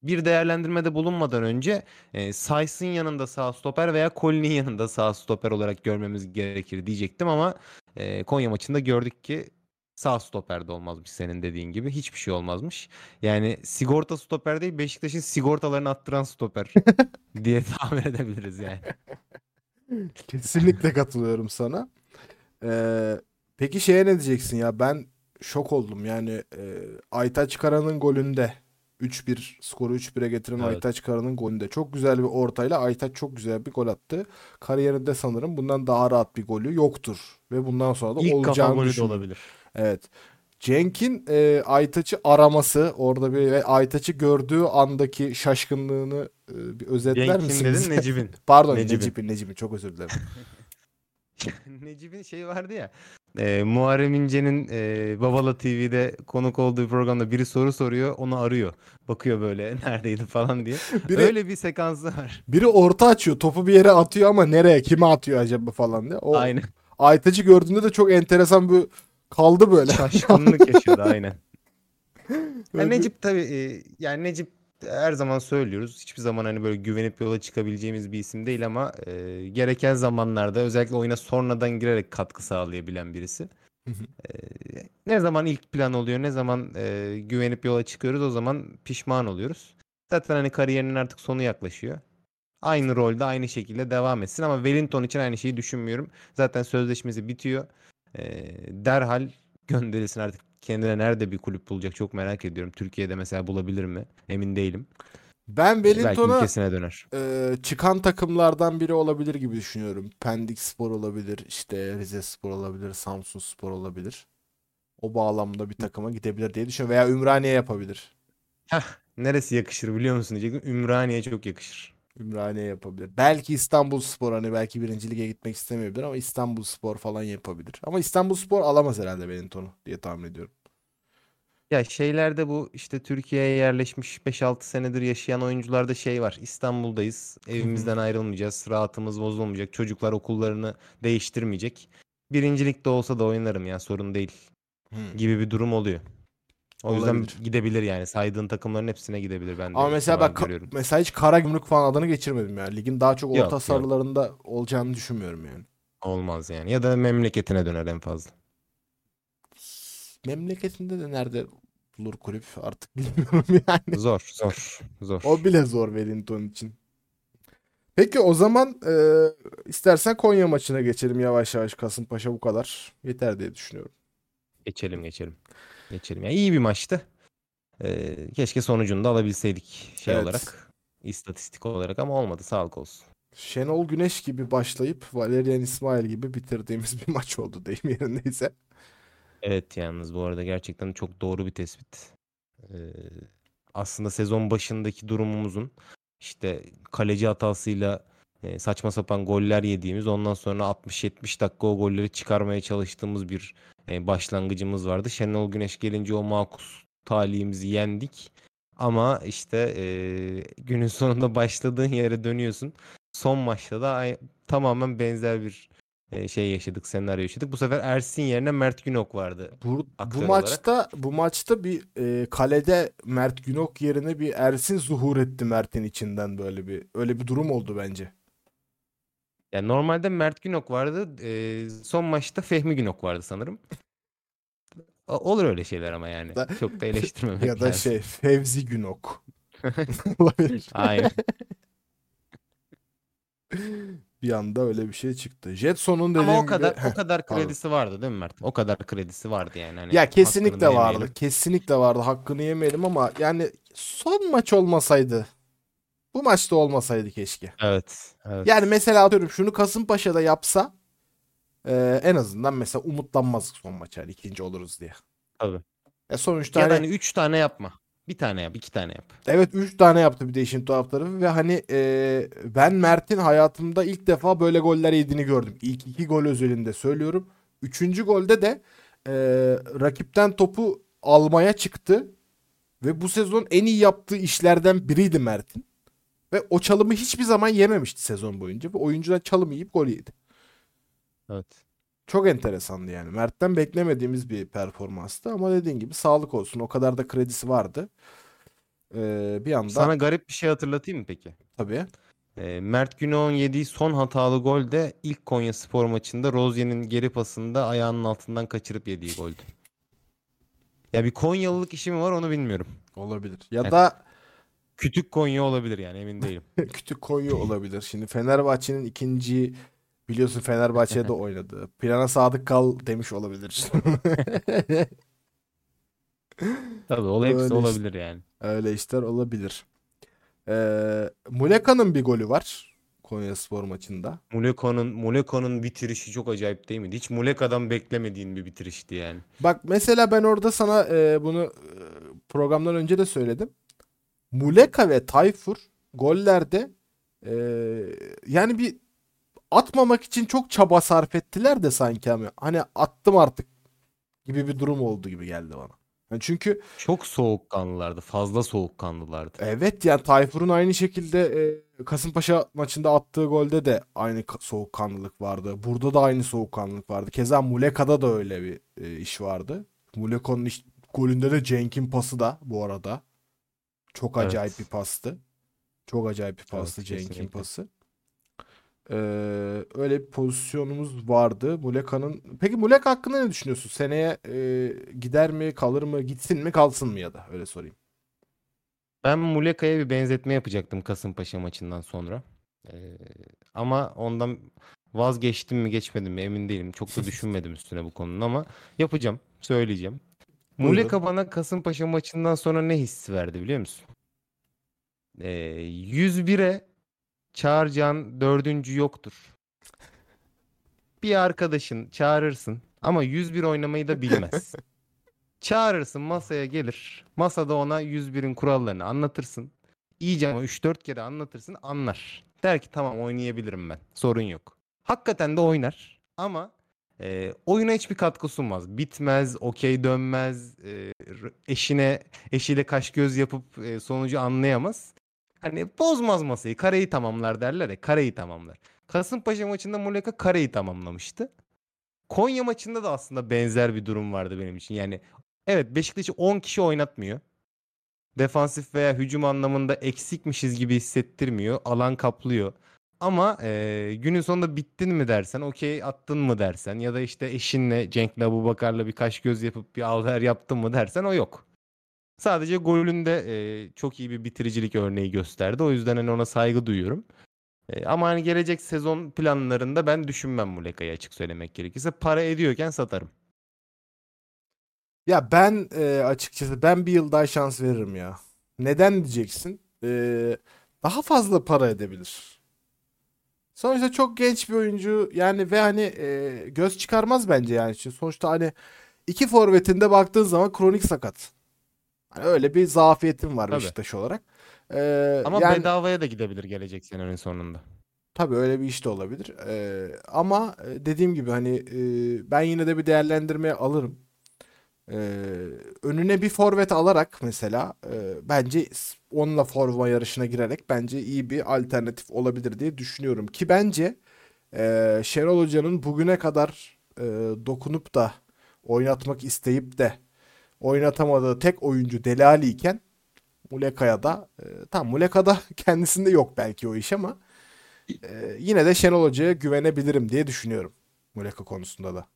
bir değerlendirmede bulunmadan önce e, Says'ın yanında sağ stoper veya Colin'in yanında sağ stoper olarak görmemiz gerekir diyecektim ama e, Konya maçında gördük ki sağ stoper de olmazmış senin dediğin gibi. Hiçbir şey olmazmış. Yani sigorta stoper değil Beşiktaş'ın sigortalarını attıran stoper diye tahmin edebiliriz yani. Kesinlikle katılıyorum sana. Ee, peki şeye ne diyeceksin ya? Ben şok oldum. Yani e, Aytaç Kara'nın golünde 3-1 skoru 3-1'e getiren Evet. Aytaç Kara'nın golünde çok güzel bir ortayla Aytaç çok güzel bir gol attı. Kariyerinde sanırım bundan daha rahat bir golü yoktur ve bundan sonra da İlk kafa olacağını golü de düşünüyorum. olabilir. Evet. Cenk'in e, Aytaç'ı araması orada bir ve Aytaç'ı gördüğü andaki şaşkınlığını e, bir özetler Cenk'in misiniz? dedin Necip'in. Pardon Necip'in. Necip'in Necip'in çok özür dilerim. Necip'in şey vardı ya. E, Muharrem İnce'nin e, Babala TV'de konuk olduğu programda biri soru soruyor, onu arıyor. Bakıyor böyle neredeydi falan diye. Biri, Öyle bir sekansı var. biri orta açıyor topu bir yere atıyor ama nereye kime atıyor acaba falan diye. O Aynen. Aytaç'ı gördüğünde de çok enteresan bir kaldı böyle. Şaşkınlık yaşadı aynen. Böyle Ya bir- Necip tabii yani Necip her zaman söylüyoruz. Hiçbir zaman hani böyle güvenip yola çıkabileceğimiz bir isim değil ama e, gereken zamanlarda özellikle oyuna sonradan girerek katkı sağlayabilen birisi. Hı hı. E, ne zaman ilk plan oluyor, ne zaman e, güvenip yola çıkıyoruz o zaman pişman oluyoruz. Zaten hani kariyerinin artık sonu yaklaşıyor. Aynı rolde aynı şekilde devam etsin ama Wellington için aynı şeyi düşünmüyorum. Zaten sözleşmesi bitiyor. E, derhal gönderilsin artık kendine nerede bir kulüp bulacak çok merak ediyorum. Türkiye'de mesela bulabilir mi? Emin değilim. Ben Belki Wellington'a ülkesine döner. e, çıkan takımlardan biri olabilir gibi düşünüyorum. Pendik Spor olabilir, işte Rize Spor olabilir, Samsun Spor olabilir. O bağlamda bir takıma gidebilir diye düşünüyorum. Veya Ümraniye yapabilir. Neresi yakışır biliyor musun diyecektim. Ümraniye çok yakışır. Ümraniye yapabilir. Belki İstanbul Spor hani belki birinci lige gitmek istemeyebilir ama İstanbul Spor falan yapabilir. Ama İstanbul Spor alamaz herhalde Wellington'u diye tahmin ediyorum. Ya şeylerde bu işte Türkiye'ye yerleşmiş 5-6 senedir yaşayan oyuncularda şey var. İstanbul'dayız. Evimizden ayrılmayacağız. Rahatımız bozulmayacak. Çocuklar okullarını değiştirmeyecek. Birincilikte olsa da oynarım ya sorun değil gibi bir durum oluyor. O yüzden Olabilir. gidebilir yani. Saydığın takımların hepsine gidebilir ben de. Ama mesela bak görüyorum. mesela hiç Karagümrük falan adını geçirmedim ya. Ligin daha çok orta yok. sarılarında olacağını düşünmüyorum yani. Olmaz yani. Ya da memleketine döner en fazla. Memleketinde de nerede bulur kulüp artık bilmiyorum yani. Zor, zor, zor. O bile zor Wellington için. Peki o zaman e, istersen Konya maçına geçelim yavaş yavaş. Kasımpaşa bu kadar. Yeter diye düşünüyorum. Geçelim, geçelim. Geçelim. Ya iyi bir maçtı. Ee, keşke sonucunu da alabilseydik şey Evet. olarak. istatistik olarak ama olmadı. Sağlık olsun. Şenol Güneş gibi başlayıp Valerian İsmail gibi bitirdiğimiz bir maç oldu deyim yerindeyse. Evet yalnız bu arada gerçekten çok doğru bir tespit. Ee, aslında sezon başındaki durumumuzun işte kaleci hatasıyla saçma sapan goller yediğimiz ondan sonra 60-70 dakika o golleri çıkarmaya çalıştığımız bir başlangıcımız vardı. Şenol Güneş gelince o makus talihimizi yendik. Ama işte e, günün sonunda başladığın yere dönüyorsun. Son maçta da tamamen benzer bir e, şey yaşadık, senaryo yaşadık. Bu sefer Ersin yerine Mert Günok vardı. Bu, bu maçta bu maçta bir e, kalede Mert Günok yerine bir Ersin zuhur etti Mert'in içinden böyle bir öyle bir durum oldu bence. Yani normalde Mert Günok vardı. e, son maçta Fehmi Günok vardı sanırım. Olur öyle şeyler ama yani. Da- Çok da eleştirmemek Ya da lazım. şey Fevzi Günok. Olabilir. Aynen. Bir anda öyle bir şey çıktı. Jetson'un dediğim Ama o gibi kadar Heh. o kadar pardon. kredisi vardı değil mi Mert? O kadar kredisi vardı yani. Hani Ya kesinlikle vardı. yemeyelim. Kesinlikle vardı. Hakkını yemeyelim ama yani son maç olmasaydı bu maçta olmasaydı keşke. Evet. evet. Yani mesela atıyorum şunu Kasımpaşa'da yapsa e, en azından mesela umutlanmazdık son maça yani ikinci oluruz diye. Tabii. E sonuçta Ya da hani, hani 3 tane yapma. Bir tane yap, iki tane yap. evet 3 tane yaptı bir de işin tuhaf tarafı ve hani e, ben Mert'in hayatımda ilk defa böyle goller yediğini gördüm. İlk iki gol özelinde söylüyorum. Üçüncü golde de e, rakipten topu almaya çıktı ve bu sezon en iyi yaptığı işlerden biriydi Mert'in. Ve o çalımı hiçbir zaman yememişti sezon boyunca. Ve oyuncudan çalım yiyip gol yedi. Evet. Çok enteresandı yani. Mert'ten beklemediğimiz bir performanstı ama dediğin gibi sağlık olsun. O kadar da kredisi vardı. Ee, bir anda Sana garip bir şey hatırlatayım mı peki? tabii. E, Mert Günok'un yediği son hatalı gol de ilk Konya Spor maçında Rozier'in geri pasında ayağının altından kaçırıp yediği goldü. Ya bir Konyalılık işi mi var onu bilmiyorum. Olabilir. Ya Evet. da Kütük Konya olabilir yani emin değilim. küçük Konya olabilir. Şimdi Fenerbahçe'nin ikinci Biliyorsun Fenerbahçe'de oynadı. Plana sadık kal demiş olabilir. Tabii o hepsi işte. olabilir yani. Öyle işler olabilir. Ee, Muleka'nın bir golü var Konyaspor maçında. Muleko'nun Muleko'nun bitirişi çok acayip değil miydi? Hiç Muleka'dan beklemediğin bir bitirişti yani. Bak mesela ben orada sana e, bunu e, programdan önce de söyledim. Muleka ve Tayfur gollerde e, yani bir atmamak için çok çaba sarf ettiler de sanki ama hani attım artık gibi bir durum oldu gibi geldi bana. Yani çünkü Çok soğukkanlılardı. Fazla soğukkanlılardı. evet yani Tayfur'un aynı şekilde e, Kasımpaşa maçında attığı golde de aynı ka- soğukkanlılık vardı. Burada da aynı soğukkanlılık vardı. Keza Muleka'da da öyle bir e, iş vardı. Muleka'nın iş- golünde de Cenk'in pası da bu arada. Çok Evet. acayip bir pastı. Çok acayip bir pastı Evet, Cenk'in pası. Ee, öyle bir pozisyonumuz vardı. Muleka'nın. Peki Muleka hakkında ne düşünüyorsun? Seneye e, gider mi, kalır mı, gitsin mi, kalsın mı ya da öyle sorayım. Ben Muleka'ya bir benzetme yapacaktım Kasımpaşa maçından sonra. Ee, ama ondan vazgeçtim mi geçmedim mi emin değilim. Çok da düşünmedim üstüne bu konunun ama yapacağım. Söyleyeceğim. Buyurun. Muleka bana Kasımpaşa maçından sonra ne hissi verdi biliyor musun? Ee, 101'e çağıracağın dördüncü yoktur. Bir arkadaşın çağırırsın ama 101 oynamayı da bilmez. Çağırırsın masaya gelir. Masada ona 101'in kurallarını anlatırsın. İyice ama 3-4 kere anlatırsın anlar. Der ki tamam oynayabilirim ben. Sorun yok. Hakikaten de oynar. Ama e, oyuna hiçbir katkı sunmaz. Bitmez, okey dönmez. e, eşine eşiyle kaş göz yapıp e, sonucu anlayamaz. Hani bozmaz masayı. Kareyi tamamlar derler ya. Kareyi tamamlar. Kasımpaşa maçında Muleka kareyi tamamlamıştı. Konya maçında da aslında benzer bir durum vardı benim için. Yani evet Beşiktaş'ı 10 kişi oynatmıyor. Defansif veya hücum anlamında eksikmişiz gibi hissettirmiyor. Alan kaplıyor. Ama e, günün sonunda bittin mi dersen, okey attın mı dersen ya da işte eşinle Cenk'le Abubakar'la bir kaş göz yapıp bir alver yaptın mı dersen o yok. Sadece golünde e, çok iyi bir bitiricilik örneği gösterdi. O yüzden hani ona saygı duyuyorum. E, ama hani gelecek sezon planlarında ben düşünmem Muleka'yı açık söylemek gerekirse. Para ediyorken satarım. Ya ben e, açıkçası ben bir yıl daha şans veririm ya. Neden diyeceksin? E, daha fazla para edebilir. Sonuçta çok genç bir oyuncu yani ve hani e, göz çıkarmaz bence yani. Sonuçta hani iki forvetinde baktığın zaman kronik sakat. Hani öyle bir zafiyetim var Tabii. Beşiktaş olarak. E, Ama yani bedavaya da gidebilir gelecek senenin sonunda. tabii öyle bir iş de olabilir. E, ama e, dediğim gibi hani e, ben yine de bir değerlendirmeye alırım. Ee, önüne bir forvet alarak mesela e, bence onunla forma yarışına girerek bence iyi bir alternatif olabilir diye düşünüyorum. Ki bence e, Şenol Hoca'nın bugüne kadar e, dokunup da oynatmak isteyip de oynatamadığı tek oyuncu Delali iken Muleka'ya da e, tam Muleka'da kendisinde yok belki o iş ama e, yine de Şenol Hoca'ya güvenebilirim diye düşünüyorum Muleka konusunda da.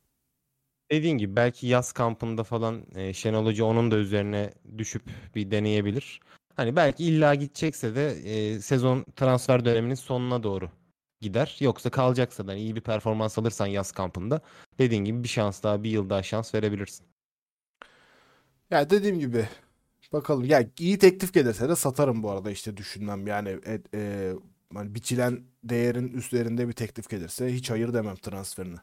Dediğin gibi belki yaz kampında falan e, Şenol Hoca onun da üzerine düşüp bir deneyebilir. Hani belki illa gidecekse de e, sezon transfer döneminin sonuna doğru gider. Yoksa kalacaksa da hani iyi bir performans alırsan yaz kampında dediğin gibi bir şans daha bir yıl daha şans verebilirsin. Ya dediğim gibi bakalım. Ya iyi teklif gelirse de satarım bu arada işte düşünmem. Yani e, e, hani biçilen değerin üzerinde bir teklif gelirse hiç hayır demem transferine.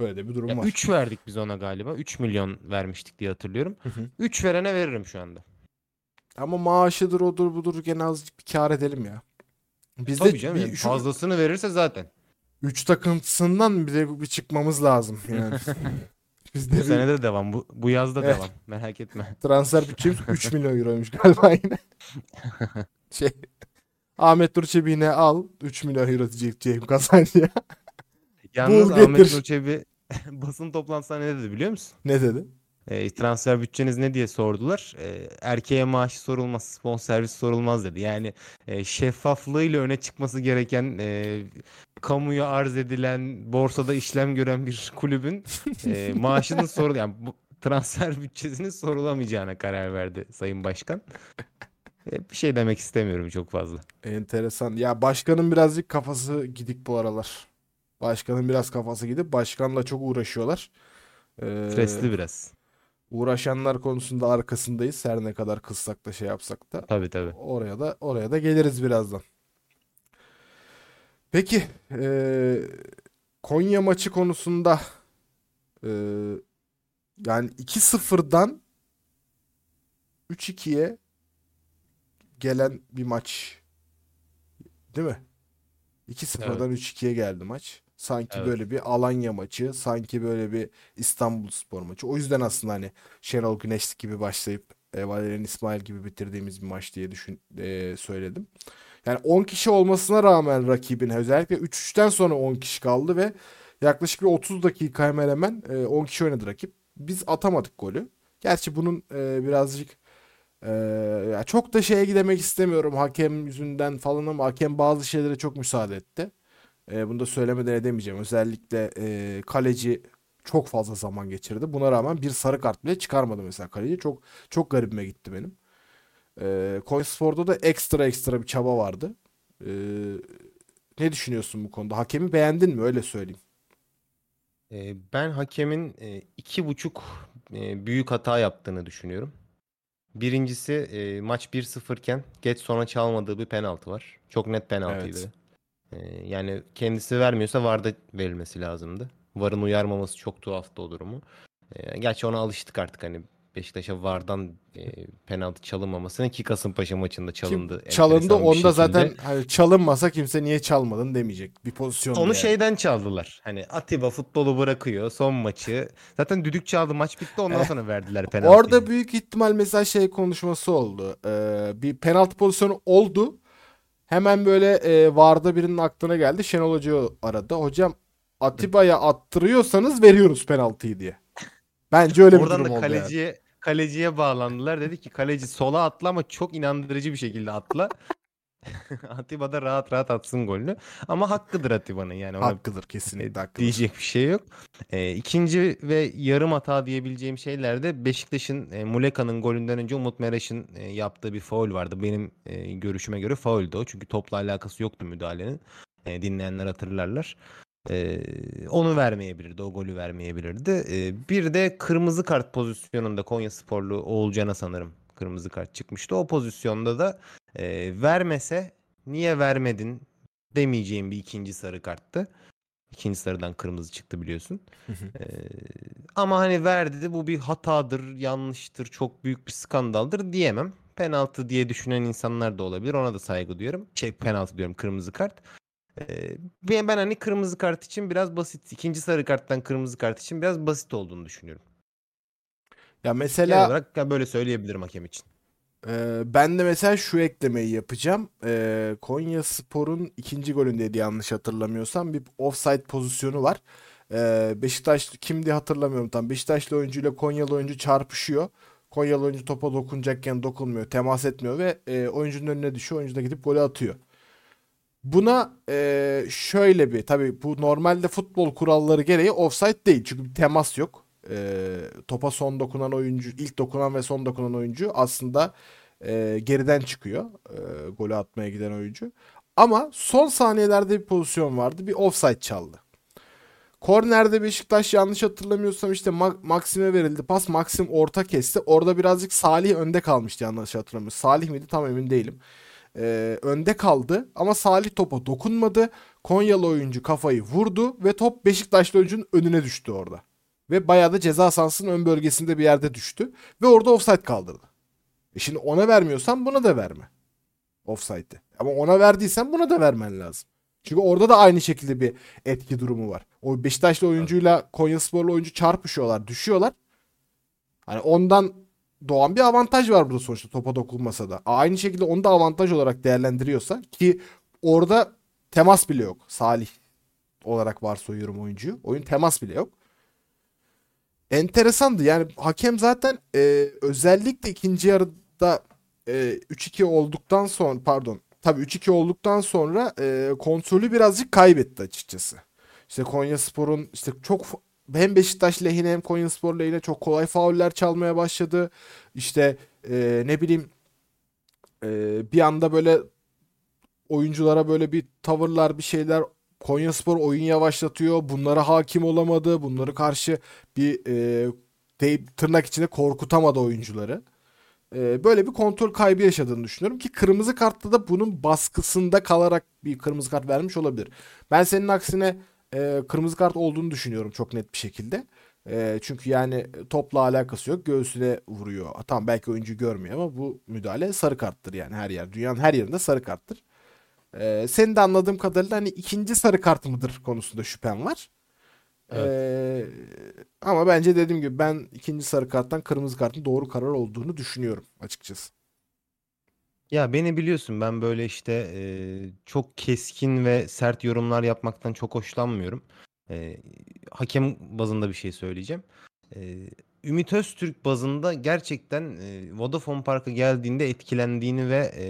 Böyle de bir durum Ya var. 3 verdik biz ona galiba. 3 milyon vermiştik diye hatırlıyorum. Hı hı. 3 verene veririm şu anda. Ama maaşıdır odur budur gene azıcık bir kar edelim ya. Bizde Tabii canım bir şu fazlasını verirse zaten. üç takıntısından bize bir çıkmamız lazım yani. Bizde Bu bir sene de devam. Bu, bu yazda Evet. devam. Merak etme. transfer bütçemiz 3 milyon euroymuş galiba yine. Şey Ahmet Nur Çebi'ne al 3 milyon euro diyecek Cem Kazancı'ya. Yalnız Bul Ahmet. Nur Çebi basın toplantısında ne dedi biliyor musun? Ne dedi? E, transfer bütçeniz ne diye sordular. E, erkeğe maaşı sorulmaz, bonservis sorulmaz dedi. Yani e, şeffaflığıyla öne çıkması gereken, e, kamuya arz edilen, borsada işlem gören bir kulübün e, maaşının sorul yani bu transfer bütçesinin sorulamayacağına karar verdi Sayın Başkan. E, bir şey demek istemiyorum çok fazla. Enteresan. Ya başkanın birazcık kafası gidik bu aralar. Başkanın biraz kafası gidip başkanla çok uğraşıyorlar. Ee, Stresli biraz. Uğraşanlar konusunda arkasındayız. Her ne kadar kızsak da şey yapsak da. Tabii tabii. Oraya da oraya da geliriz birazdan. Peki eee, Konya maçı konusunda eee, yani 2-0'dan 3-2'ye gelen bir maç. Değil mi? 2-0'dan 3-2'ye geldi maç. Sanki Evet. böyle bir Alanya maçı, sanki böyle bir İstanbulspor maçı. O yüzden aslında hani Şenol Güneş gibi başlayıp e, Valerian İsmail gibi bitirdiğimiz bir maç diye düşün e, söyledim. Yani 10 kişi olmasına rağmen rakibin özellikle 3-3'ten sonra 10 kişi kaldı ve yaklaşık bir 30 dakika hemen hemen e, 10 kişi oynadı rakip. Biz atamadık golü. Gerçi bunun e, birazcık e, ya çok da şeye gidemek istemiyorum hakem yüzünden falan ama hakem bazı şeylere çok müsaade etti. E, bunu da söylemeden edemeyeceğim. Özellikle e, kaleci çok fazla zaman geçirdi. Buna rağmen bir sarı kart bile çıkarmadı mesela kaleci. Çok çok garibime gitti benim. E, Konyaspor'da da ekstra ekstra bir çaba vardı. E, ne düşünüyorsun bu konuda? Hakemi beğendin mi? Öyle söyleyeyim. Ee, ben hakemin e, iki buçuk e, büyük hata yaptığını düşünüyorum. Birincisi e, maç 1-0 iken geç sona çalmadığı bir penaltı var. Çok net penaltıydı. Evet. Ee, yani kendisi vermiyorsa VAR'da verilmesi lazımdı. VAR'ın uyarmaması çok tuhaftı o durumu. Ee, gerçi ona alıştık artık hani Beşiktaş'a VAR'dan e, penaltı çalınmamasına ki Kasımpaşa maçında Kim çalındı. çalındı enteresan bir onda şekilde. zaten hani çalınmasa kimse niye çalmadın demeyecek. Bir pozisyon Onu şeyden çaldılar. Hani Atiba futbolu bırakıyor son maçı. Zaten düdük çaldı maç bitti ondan Eh, sonra verdiler penaltıyı. Orada büyük ihtimal mesela şey konuşması oldu. Ee, bir penaltı pozisyonu oldu. Hemen böyle e, VAR'da birinin aklına geldi. Şenol Hoca'yı aradı. Hocam Atiba'ya attırıyorsanız veriyoruz penaltıyı diye. Bence öyle bir Oradan durum da oldu yani. kaleciye kaleciye bağlandılar. Dedi ki kaleci sola atla ama çok inandırıcı bir şekilde atla. Atiba da rahat rahat atsın golünü. Ama hakkıdır Atiba'nın yani ona Haklıdır e, kesinlikle haklıdır. diyecek bir şey yok. E, ikinci ve yarım hata diyebileceğim şeyler de Beşiktaş'ın e, Muleka'nın golünden önce Umut Meraş'ın e, yaptığı bir faul vardı. Benim e, görüşüme göre fauldü o. Çünkü topla alakası yoktu müdahalenin. E, dinleyenler hatırlarlar. E, onu vermeyebilirdi. O golü vermeyebilirdi. E, bir de kırmızı kart pozisyonunda Konya Sporlu Oğulcan'a sanırım kırmızı kart çıkmıştı. O pozisyonda da e, vermese niye vermedin demeyeceğim bir ikinci sarı karttı. İkinci sarıdan kırmızı çıktı biliyorsun. Ee, ama hani verdi de bu bir hatadır, yanlıştır, çok büyük bir skandaldır diyemem. Penaltı diye düşünen insanlar da olabilir. Ona da saygı duyuyorum. Şey penaltı diyorum kırmızı kart. Ee, ben, ben hani kırmızı kart için biraz basit. ikinci sarı karttan kırmızı kart için biraz basit olduğunu düşünüyorum. Ya Genel mesela olarak ya böyle söyleyebilirim hakem için. Ee, ben de mesela şu eklemeyi yapacağım. Ee, Konya Spor'un ikinci golündeydi yanlış hatırlamıyorsam bir offside pozisyonu var. Ee, Beşiktaş kimdi hatırlamıyorum tam. Beşiktaşlı oyuncuyla Konyalı oyuncu çarpışıyor. Konyalı oyuncu topa dokunacakken dokunmuyor, temas etmiyor ve e, oyuncunun önüne düşüyor. Oyuncu da gidip golü atıyor. Buna e, şöyle bir tabii bu normalde futbol kuralları gereği offside değil çünkü bir temas yok. E, topa son dokunan oyuncu, ilk dokunan ve son dokunan oyuncu aslında e, geriden çıkıyor. E, golü atmaya giden oyuncu. Ama son saniyelerde bir pozisyon vardı. Bir offside çaldı. Kornerde Beşiktaş yanlış hatırlamıyorsam işte Ma- Maxim'e verildi pas. Maxim orta kesti. Orada birazcık Salih önde kalmıştı yanlış hatırlamıyorsam. Salih miydi tam emin değilim. Ee, önde kaldı ama Salih topa dokunmadı. Konyalı oyuncu kafayı vurdu ve top Beşiktaşlı oyuncunun önüne düştü orada. Ve bayağı da ceza sahasının ön bölgesinde bir yerde düştü. Ve orada offside kaldırdı. E şimdi ona vermiyorsan buna da verme. Offside'i. Ama ona verdiysen buna da vermen lazım. Çünkü orada da aynı şekilde bir etki durumu var. O Beşiktaşlı oyuncuyla Konyasporlu oyuncu çarpışıyorlar, düşüyorlar. Hani ondan doğan bir avantaj var burada sonuçta topa dokunmasa da. Aynı şekilde onu da avantaj olarak değerlendiriyorsa ki orada temas bile yok. Salih olarak varsayıyorum oyuncuyu. Oyun temas bile yok. Enteresandı. Yani hakem zaten e, özellikle ikinci yarıda e, 3-2 olduktan sonra pardon tabii 3-2 olduktan sonra e, kontrolü birazcık kaybetti açıkçası. İşte Konyaspor'un işte çok hem Beşiktaş lehine hem Konyaspor lehine çok kolay fauller çalmaya başladı. İşte e, ne bileyim e, bir anda böyle oyunculara böyle bir tavırlar bir şeyler Konyaspor oyun yavaşlatıyor. Bunlara hakim olamadı. Bunları karşı bir e, deyip tırnak içinde korkutamadı oyuncuları. E, böyle bir kontrol kaybı yaşadığını düşünüyorum ki kırmızı kartta da bunun baskısında kalarak bir kırmızı kart vermiş olabilir. Ben senin aksine e, kırmızı kart olduğunu düşünüyorum çok net bir şekilde. E, çünkü yani topla alakası yok. Göğsüne vuruyor. Tamam belki oyuncu görmüyor ama bu müdahale sarı karttır yani her yer. Dünyanın her yerinde sarı karttır. E, senin de anladığım kadarıyla hani ikinci sarı kart mıdır konusunda şüphem var. E, ama bence dediğim gibi ben ikinci sarı karttan kırmızı kartın doğru karar olduğunu düşünüyorum açıkçası. Ya beni biliyorsun ben böyle işte e, çok keskin ve sert yorumlar yapmaktan çok hoşlanmıyorum. E, hakem bazında bir şey söyleyeceğim. E, Ümit Öztürk bazında gerçekten e, Vodafone Park'a geldiğinde etkilendiğini ve e,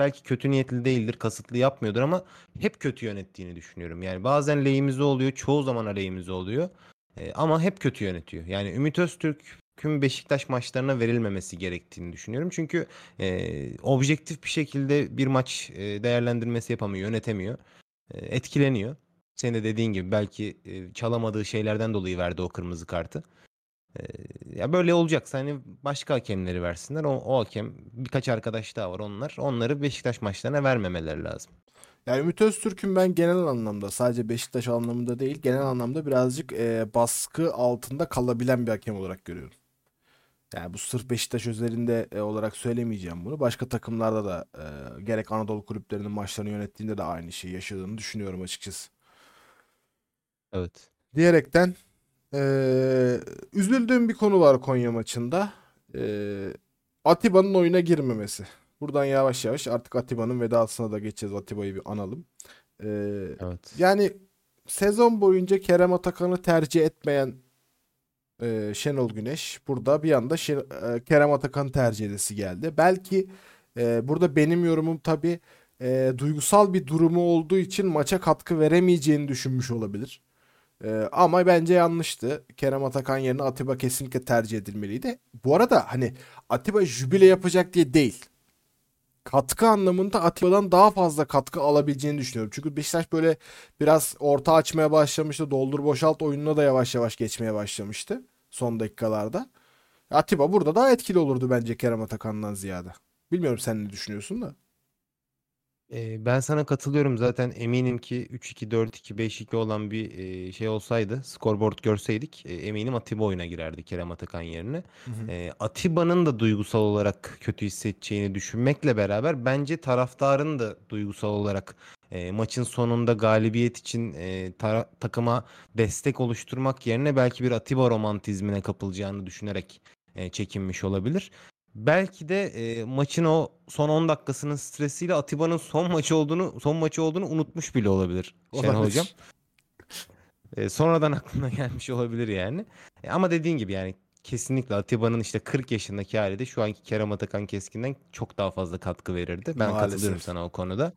belki kötü niyetli değildir, kasıtlı yapmıyordur ama hep kötü yönettiğini düşünüyorum. Yani bazen lehimize oluyor, çoğu zaman aleyhimize oluyor. E, ama hep kötü yönetiyor. Yani Ümit Öztürk'ün Beşiktaş maçlarına verilmemesi gerektiğini düşünüyorum. Çünkü e, objektif bir şekilde bir maç e, değerlendirmesi yapamıyor, yönetemiyor. E, etkileniyor. Senin de dediğin gibi belki e, çalamadığı şeylerden dolayı verdi o kırmızı kartı. E, ya böyle olacaksa hani başka hakemleri versinler. O, o hakem birkaç arkadaş daha var onlar. Onları Beşiktaş maçlarına vermemeleri lazım. Yani Ümit Öztürk'ün ben genel anlamda sadece Beşiktaş anlamında değil genel anlamda birazcık e, baskı altında kalabilen bir hakem olarak görüyorum. Yani bu sırf Beşiktaş özelinde e, olarak söylemeyeceğim bunu. Başka takımlarda da e, gerek Anadolu kulüplerinin maçlarını yönettiğinde de aynı şeyi yaşadığını düşünüyorum açıkçası. Evet. Diyerekten e, üzüldüğüm bir konu var Konya maçında. E, Atiba'nın oyuna girmemesi. Buradan yavaş yavaş artık Atiba'nın vedasına da geçeceğiz. Atiba'yı bir analım. E, Evet. yani sezon boyunca Kerem Atakan'ı tercih etmeyen e, Şenol Güneş burada bir anda Şen- e, Kerem Atakan'ı tercih edesi geldi. Belki e, burada benim yorumum tabii e, duygusal bir durumu olduğu için maça katkı veremeyeceğini düşünmüş olabilir. E, ama bence yanlıştı. Kerem Atakan yerine Atiba kesinlikle tercih edilmeliydi. Bu arada hani Atiba jübile yapacak diye değil katkı anlamında Atiba'dan daha fazla katkı alabileceğini düşünüyorum. Çünkü Beşiktaş böyle biraz orta açmaya başlamıştı. Doldur boşalt oyununa da yavaş yavaş geçmeye başlamıştı son dakikalarda. Atiba burada daha etkili olurdu bence Kerem Atakan'dan ziyade. Bilmiyorum sen ne düşünüyorsun da. Ee, ben sana katılıyorum zaten eminim ki 3-2, 4-2, 5-2 olan bir e, şey olsaydı scoreboard görseydik e, eminim Atiba oyuna girerdi Kerem Atakan yerine. E, Atiba'nın da duygusal olarak kötü hissedeceğini düşünmekle beraber bence taraftarın da duygusal olarak e, maçın sonunda galibiyet için e, takıma destek oluşturmak yerine belki bir Atiba romantizmine kapılacağını düşünerek e, çekinmiş olabilir. Belki de e, maçın o son 10 dakikasının stresiyle Atiba'nın son maçı olduğunu son maçı olduğunu unutmuş bile olabilir Şenol Olabilir. Hocam. E, sonradan aklına gelmiş olabilir yani. E, ama dediğin gibi yani kesinlikle Atiba'nın işte 40 yaşındaki hali de şu anki Kerem Atakan Keskin'den çok daha fazla katkı verirdi. Ben Maalesef. katılıyorum sana o konuda.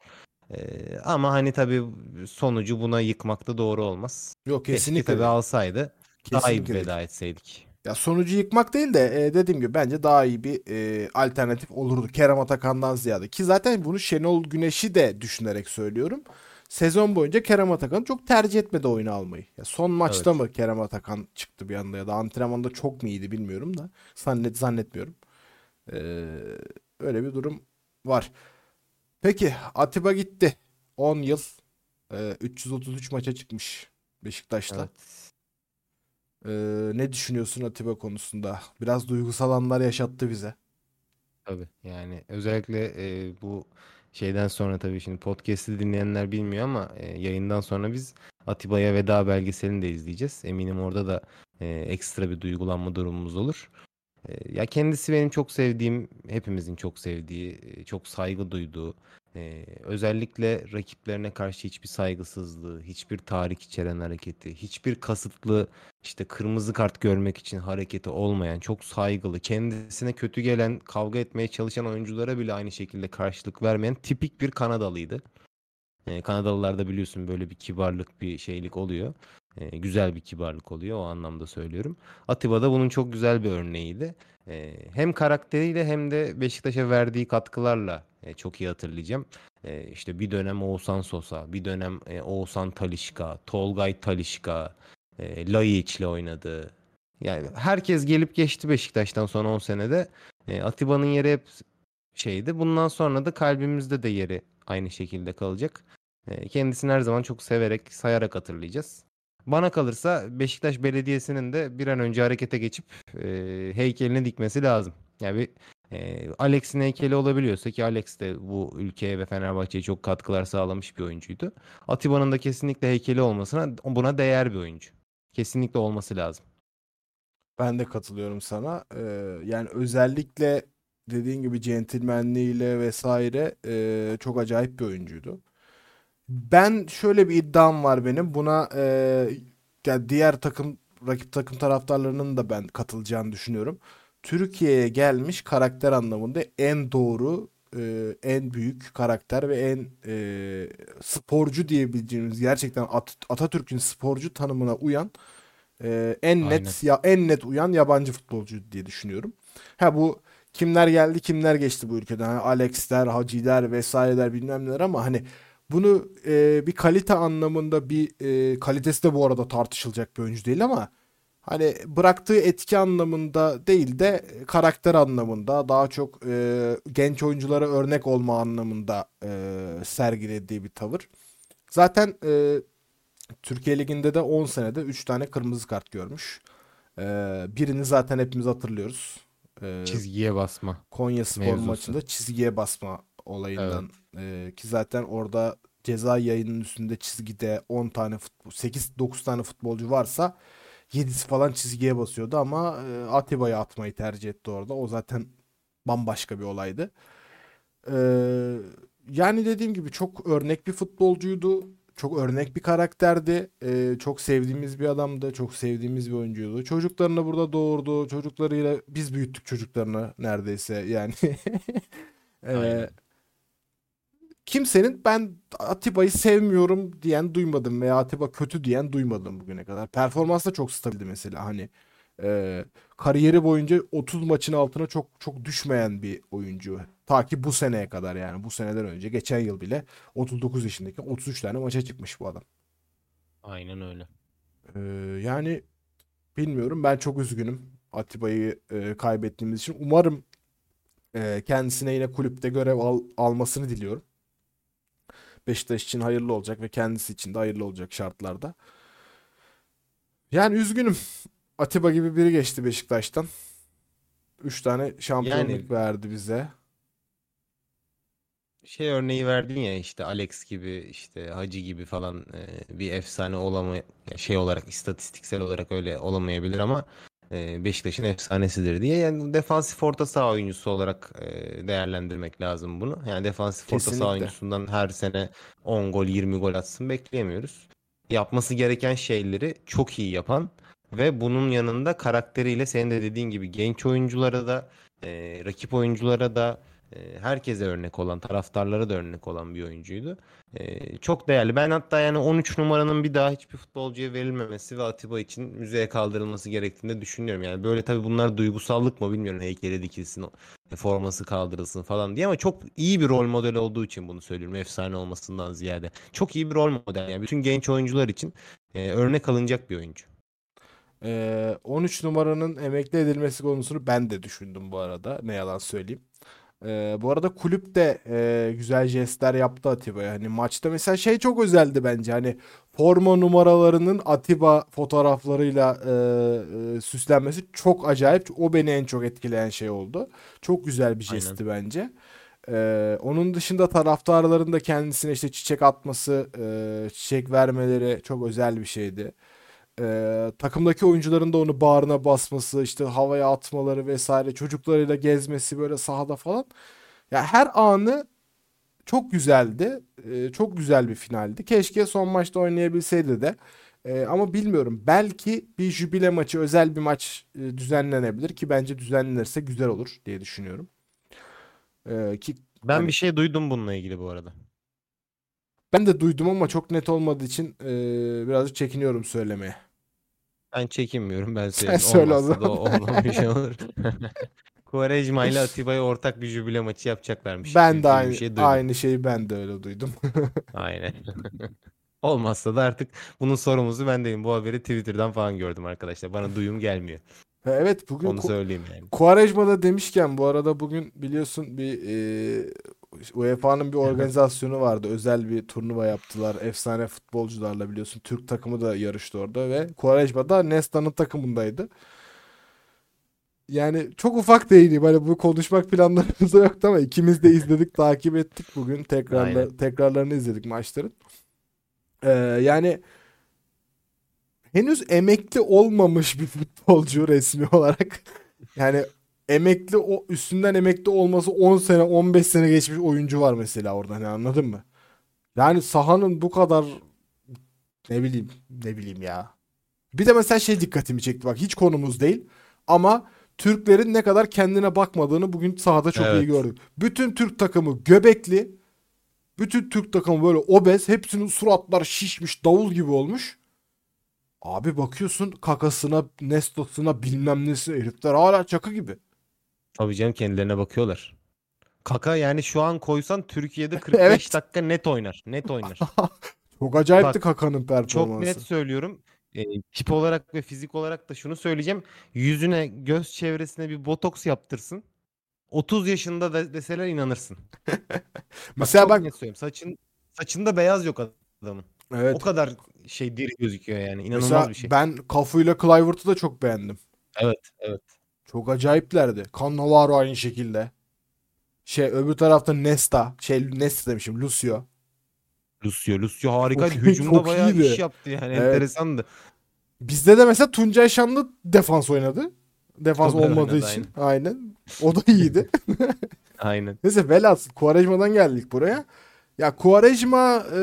E, ama hani tabii sonucu buna yıkmak da doğru olmaz. Yok Keşke kesinlikle. tabii alsaydı daha iyi Kesinlikle. veda etseydik. Ya sonucu yıkmak değil de e, dediğim gibi bence daha iyi bir e, alternatif olurdu Kerem Atakan'dan ziyade. Ki zaten bunu Şenol Güneş'i de düşünerek söylüyorum. Sezon boyunca Kerem Atakan çok tercih etmedi oyunu almayı. Ya son maçta Evet. mı Kerem Atakan çıktı bir anda ya da antrenmanda çok mu iyiydi bilmiyorum da zannet zannetmiyorum. Ee, öyle bir durum var. Peki Atiba gitti. 10 yıl e, 333 maça çıkmış Beşiktaş'ta. Evet. Ee, ne düşünüyorsun Atiba konusunda? Biraz duygusal anlar yaşattı bize. Tabii yani özellikle e, bu şeyden sonra tabii şimdi podcast'i dinleyenler bilmiyor ama e, yayından sonra biz Atiba'ya veda belgeselini de izleyeceğiz. Eminim orada da e, ekstra bir duygulanma durumumuz olur. E, ya kendisi benim çok sevdiğim, hepimizin çok sevdiği, e, çok saygı duyduğu, e, özellikle rakiplerine karşı hiçbir saygısızlığı, hiçbir tahrik içeren hareketi, hiçbir kasıtlı işte kırmızı kart görmek için hareketi olmayan, çok saygılı, kendisine kötü gelen, kavga etmeye çalışan oyunculara bile aynı şekilde karşılık vermeyen tipik bir Kanadalıydı. Ee, Kanadalılarda biliyorsun böyle bir kibarlık, bir şeylik oluyor. Ee, güzel bir kibarlık oluyor o anlamda söylüyorum. Atiba da bunun çok güzel bir örneğiydi. Ee, hem karakteriyle hem de Beşiktaş'a verdiği katkılarla e, çok iyi hatırlayacağım. e, işte bir dönem Oğuzhan Sosa, bir dönem e, Oğuzhan Talişka, Tolgay Talişka, e, Laiç'le oynadı. Yani herkes gelip geçti Beşiktaş'tan son 10 senede. E, Atiba'nın yeri hep şeydi. Bundan sonra da kalbimizde de yeri aynı şekilde kalacak. E, kendisini her zaman çok severek, sayarak hatırlayacağız. Bana kalırsa Beşiktaş Belediyesi'nin de bir an önce harekete geçip e, heykelini dikmesi lazım. Yani bir e, Alex'in heykeli olabiliyorsa ki Alex de bu ülkeye ve Fenerbahçe'ye çok katkılar sağlamış bir oyuncuydu. Atiba'nın da kesinlikle heykeli olmasına buna değer bir oyuncu. Kesinlikle olması lazım. Ben de katılıyorum sana. Ee, yani özellikle dediğin gibi centilmenliğiyle vesaire e, çok acayip bir oyuncuydu. Ben şöyle bir iddiam var benim. Buna e, yani diğer takım rakip takım taraftarlarının da ben katılacağını düşünüyorum. Türkiye'ye gelmiş karakter anlamında en doğru, e, en büyük karakter ve en e, sporcu diyebileceğimiz gerçekten At- Atatürk'ün sporcu tanımına uyan e, en Aynen. net ya en net uyan yabancı futbolcu diye düşünüyorum. Ha bu kimler geldi kimler geçti bu ülkeden. Hani Alex'ler, Haci'ler vesaireler bilmem neler ama hani bunu e, bir kalite anlamında bir e, kalitesi de bu arada tartışılacak bir oyuncu değil ama hani bıraktığı etki anlamında değil de karakter anlamında daha çok e, genç oyunculara örnek olma anlamında e, sergilediği bir tavır. Zaten e, Türkiye Ligi'nde de 10 senede 3 tane kırmızı kart görmüş. E, birini zaten hepimiz hatırlıyoruz. E, Çizgiye basma. Konya Spor maçında çizgiye basma olayından e, ki zaten orada ceza yayının üstünde çizgide 10 tane futbol 8-9 tane futbolcu varsa 7'si falan çizgiye basıyordu ama e, Atiba'yı atmayı tercih etti orada. O zaten bambaşka bir olaydı. E, yani dediğim gibi çok örnek bir futbolcuydu. Çok örnek bir karakterdi. E, çok sevdiğimiz bir adamdı. Çok sevdiğimiz bir oyuncuydu. Çocuklarını burada doğurdu. Çocuklarıyla biz büyüttük çocuklarını neredeyse yani. E, Aynen. Kimsenin ben Atiba'yı sevmiyorum diyen duymadım veya Atiba kötü diyen duymadım bugüne kadar. Performans da çok stabildi mesela hani e, kariyeri boyunca 30 maçın altına çok çok düşmeyen bir oyuncu. Ta ki bu seneye kadar yani bu seneden önce geçen yıl bile 39 yaşındaki 33 tane maça çıkmış bu adam. Aynen öyle. E, yani bilmiyorum ben çok üzgünüm Atiba'yı e, kaybettiğimiz için. Umarım e, kendisine yine kulüpte görev al- almasını diliyorum. Beşiktaş için hayırlı olacak ve kendisi için de hayırlı olacak şartlarda. Yani üzgünüm. Atiba gibi biri geçti Beşiktaş'tan. 3 tane şampiyonluk Yani- verdi bize. Şey örneği verdin ya işte Alex gibi işte Hacı gibi falan e, bir efsane olamay şey olarak istatistiksel olarak öyle olamayabilir ama Beşiktaş'ın efsanesidir diye yani defansif orta saha oyuncusu olarak e, değerlendirmek lazım bunu. Yani defansif orta saha Kesinlikle. oyuncusundan her sene 10 gol 20 gol atsın bekleyemiyoruz. Yapması gereken şeyleri çok iyi yapan ve bunun yanında karakteriyle senin de dediğin gibi genç oyunculara da e, rakip oyunculara da e, herkese örnek olan, taraftarlara da örnek olan bir oyuncuydu. E, çok değerli. Ben hatta yani 13 numaranın bir daha hiçbir futbolcuya verilmemesi ve Atiba için müzeye kaldırılması gerektiğini düşünüyorum. Yani böyle tabii bunlar duygusallık mı bilmiyorum. Heykeli dikilsin, o- forması kaldırılsın falan diye ama çok iyi bir rol model olduğu için bunu söylüyorum. Efsane olmasından ziyade. Çok iyi bir rol model. Yani bütün genç oyuncular için e, örnek alınacak bir oyuncu. Ee, 13 numaranın emekli edilmesi konusunu ben de düşündüm bu arada. Ne yalan söyleyeyim. Ee, bu arada kulüp de e, güzel jestler yaptı Atiba'ya. Hani maçta mesela şey çok özeldi bence. Hani forma numaralarının Atiba fotoğraflarıyla e, e, süslenmesi çok acayip. O beni en çok etkileyen şey oldu. Çok güzel bir Aynen. jestti bence. Ee, onun dışında taraftarların da kendisine işte çiçek atması, e, çiçek vermeleri çok özel bir şeydi. Ee, takımdaki oyuncuların da onu bağrına basması, işte havaya atmaları vesaire, çocuklarıyla gezmesi böyle sahada falan. Ya her anı çok güzeldi. Ee, çok güzel bir finaldi. Keşke son maçta oynayabilseydi de. Ee, ama bilmiyorum. Belki bir jübile maçı, özel bir maç e, düzenlenebilir ki bence düzenlenirse güzel olur diye düşünüyorum. Ee, ki Ben Hani- bir şey duydum bununla ilgili bu arada. Ben de duydum ama çok net olmadığı için e, birazcık çekiniyorum söylemeye. Ben çekinmiyorum ben Sen söyleyeyim. söyle o Olmazsa da zaman. olmamış olur. Quaresma ile Atiba'ya ortak bir jübile maçı yapacaklarmış. Ben de bir aynı, şey duydum. aynı şeyi ben de öyle duydum. Aynen. Olmazsa da artık bunun sorumlusu ben değilim. Bu haberi Twitter'dan falan gördüm arkadaşlar. Bana duyum gelmiyor. Ha, Evet bugün Onu Ku- söyleyeyim yani. Quaresma'da demişken bu arada bugün biliyorsun bir e, UEFA'nın bir organizasyonu vardı. Özel bir turnuva yaptılar. Efsane futbolcularla biliyorsun. Türk takımı da yarıştı orada ve Quaresma da Nesta'nın takımındaydı. Yani çok ufak değineyim. Hani bu konuşmak planlarımızda yoktu ama ikimiz de izledik, takip ettik bugün. Tekrarla, tekrarlarını izledik maçların. Ee, yani henüz emekli olmamış bir futbolcu resmi olarak. Yani emekli o üstünden emekli olması 10 sene 15 sene geçmiş oyuncu var mesela orada hani anladın mı? Yani sahanın bu kadar ne bileyim ne bileyim ya. Bir de mesela şey dikkatimi çekti bak hiç konumuz değil ama Türklerin ne kadar kendine bakmadığını bugün sahada çok iyi Evet. gördük. Bütün Türk takımı göbekli. Bütün Türk takımı böyle obez. Hepsinin suratlar şişmiş davul gibi olmuş. Abi bakıyorsun kakasına, nestosuna bilmem nesi herifler hala çakı gibi. Tabii canım kendilerine bakıyorlar. Kaka yani şu an koysan Türkiye'de 45 Evet. dakika net oynar. Net oynar. Çok acayipti Bak, Kaka'nın Çok performansı. net söylüyorum. E, tip olarak ve fizik olarak da şunu söyleyeceğim. Yüzüne, göz çevresine bir botoks yaptırsın. 30 yaşında da deseler inanırsın. Bak, Mesela çok bak net söylüyorum. Saçın saçında beyaz yok adamın. evet. O kadar şey diri gözüküyor yani. İnanılmaz Mesela bir şey. ben Cafu ile Kluivert'ı da çok beğendim. Evet, evet. Çok acayiplerdi. Cannavaro aynı şekilde. Şey öbür tarafta Nesta. Şey Nesta demişim Lucio. Lucio, Lucio harikaydı. Çok- Hücumda çok bayağı iyiydi. iş yaptı yani. Evet. Enteresandı. Bizde de mesela Tuncay Şanlı defans oynadı. Defans olmadığı oynadı, için. Aynen. O da iyiydi. Aynen. Neyse velhasıl Quaresma'dan geldik buraya. Ya Quaresma e,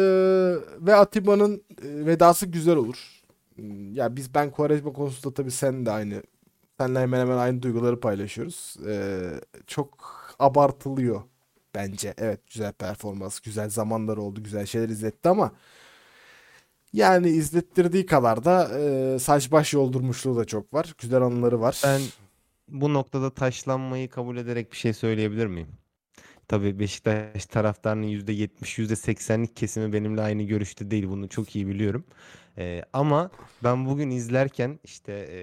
ve Atiba'nın e, vedası güzel olur. Hmm, Ya biz ben Quaresma konusunda tabii sen de aynı senle hemen hemen aynı duyguları paylaşıyoruz. E, çok abartılıyor bence. Evet güzel performans, güzel zamanlar oldu, güzel şeyler izletti ama yani izlettirdiği kadar da e, saç baş yoldurmuşluğu da çok var. Güzel anıları var. Ben bu noktada taşlanmayı kabul ederek bir şey söyleyebilir miyim? Tabii Beşiktaş taraftarının %70, %80'lik kesimi benimle aynı görüşte değil. Bunu çok iyi biliyorum. Ee, ama ben bugün izlerken işte e,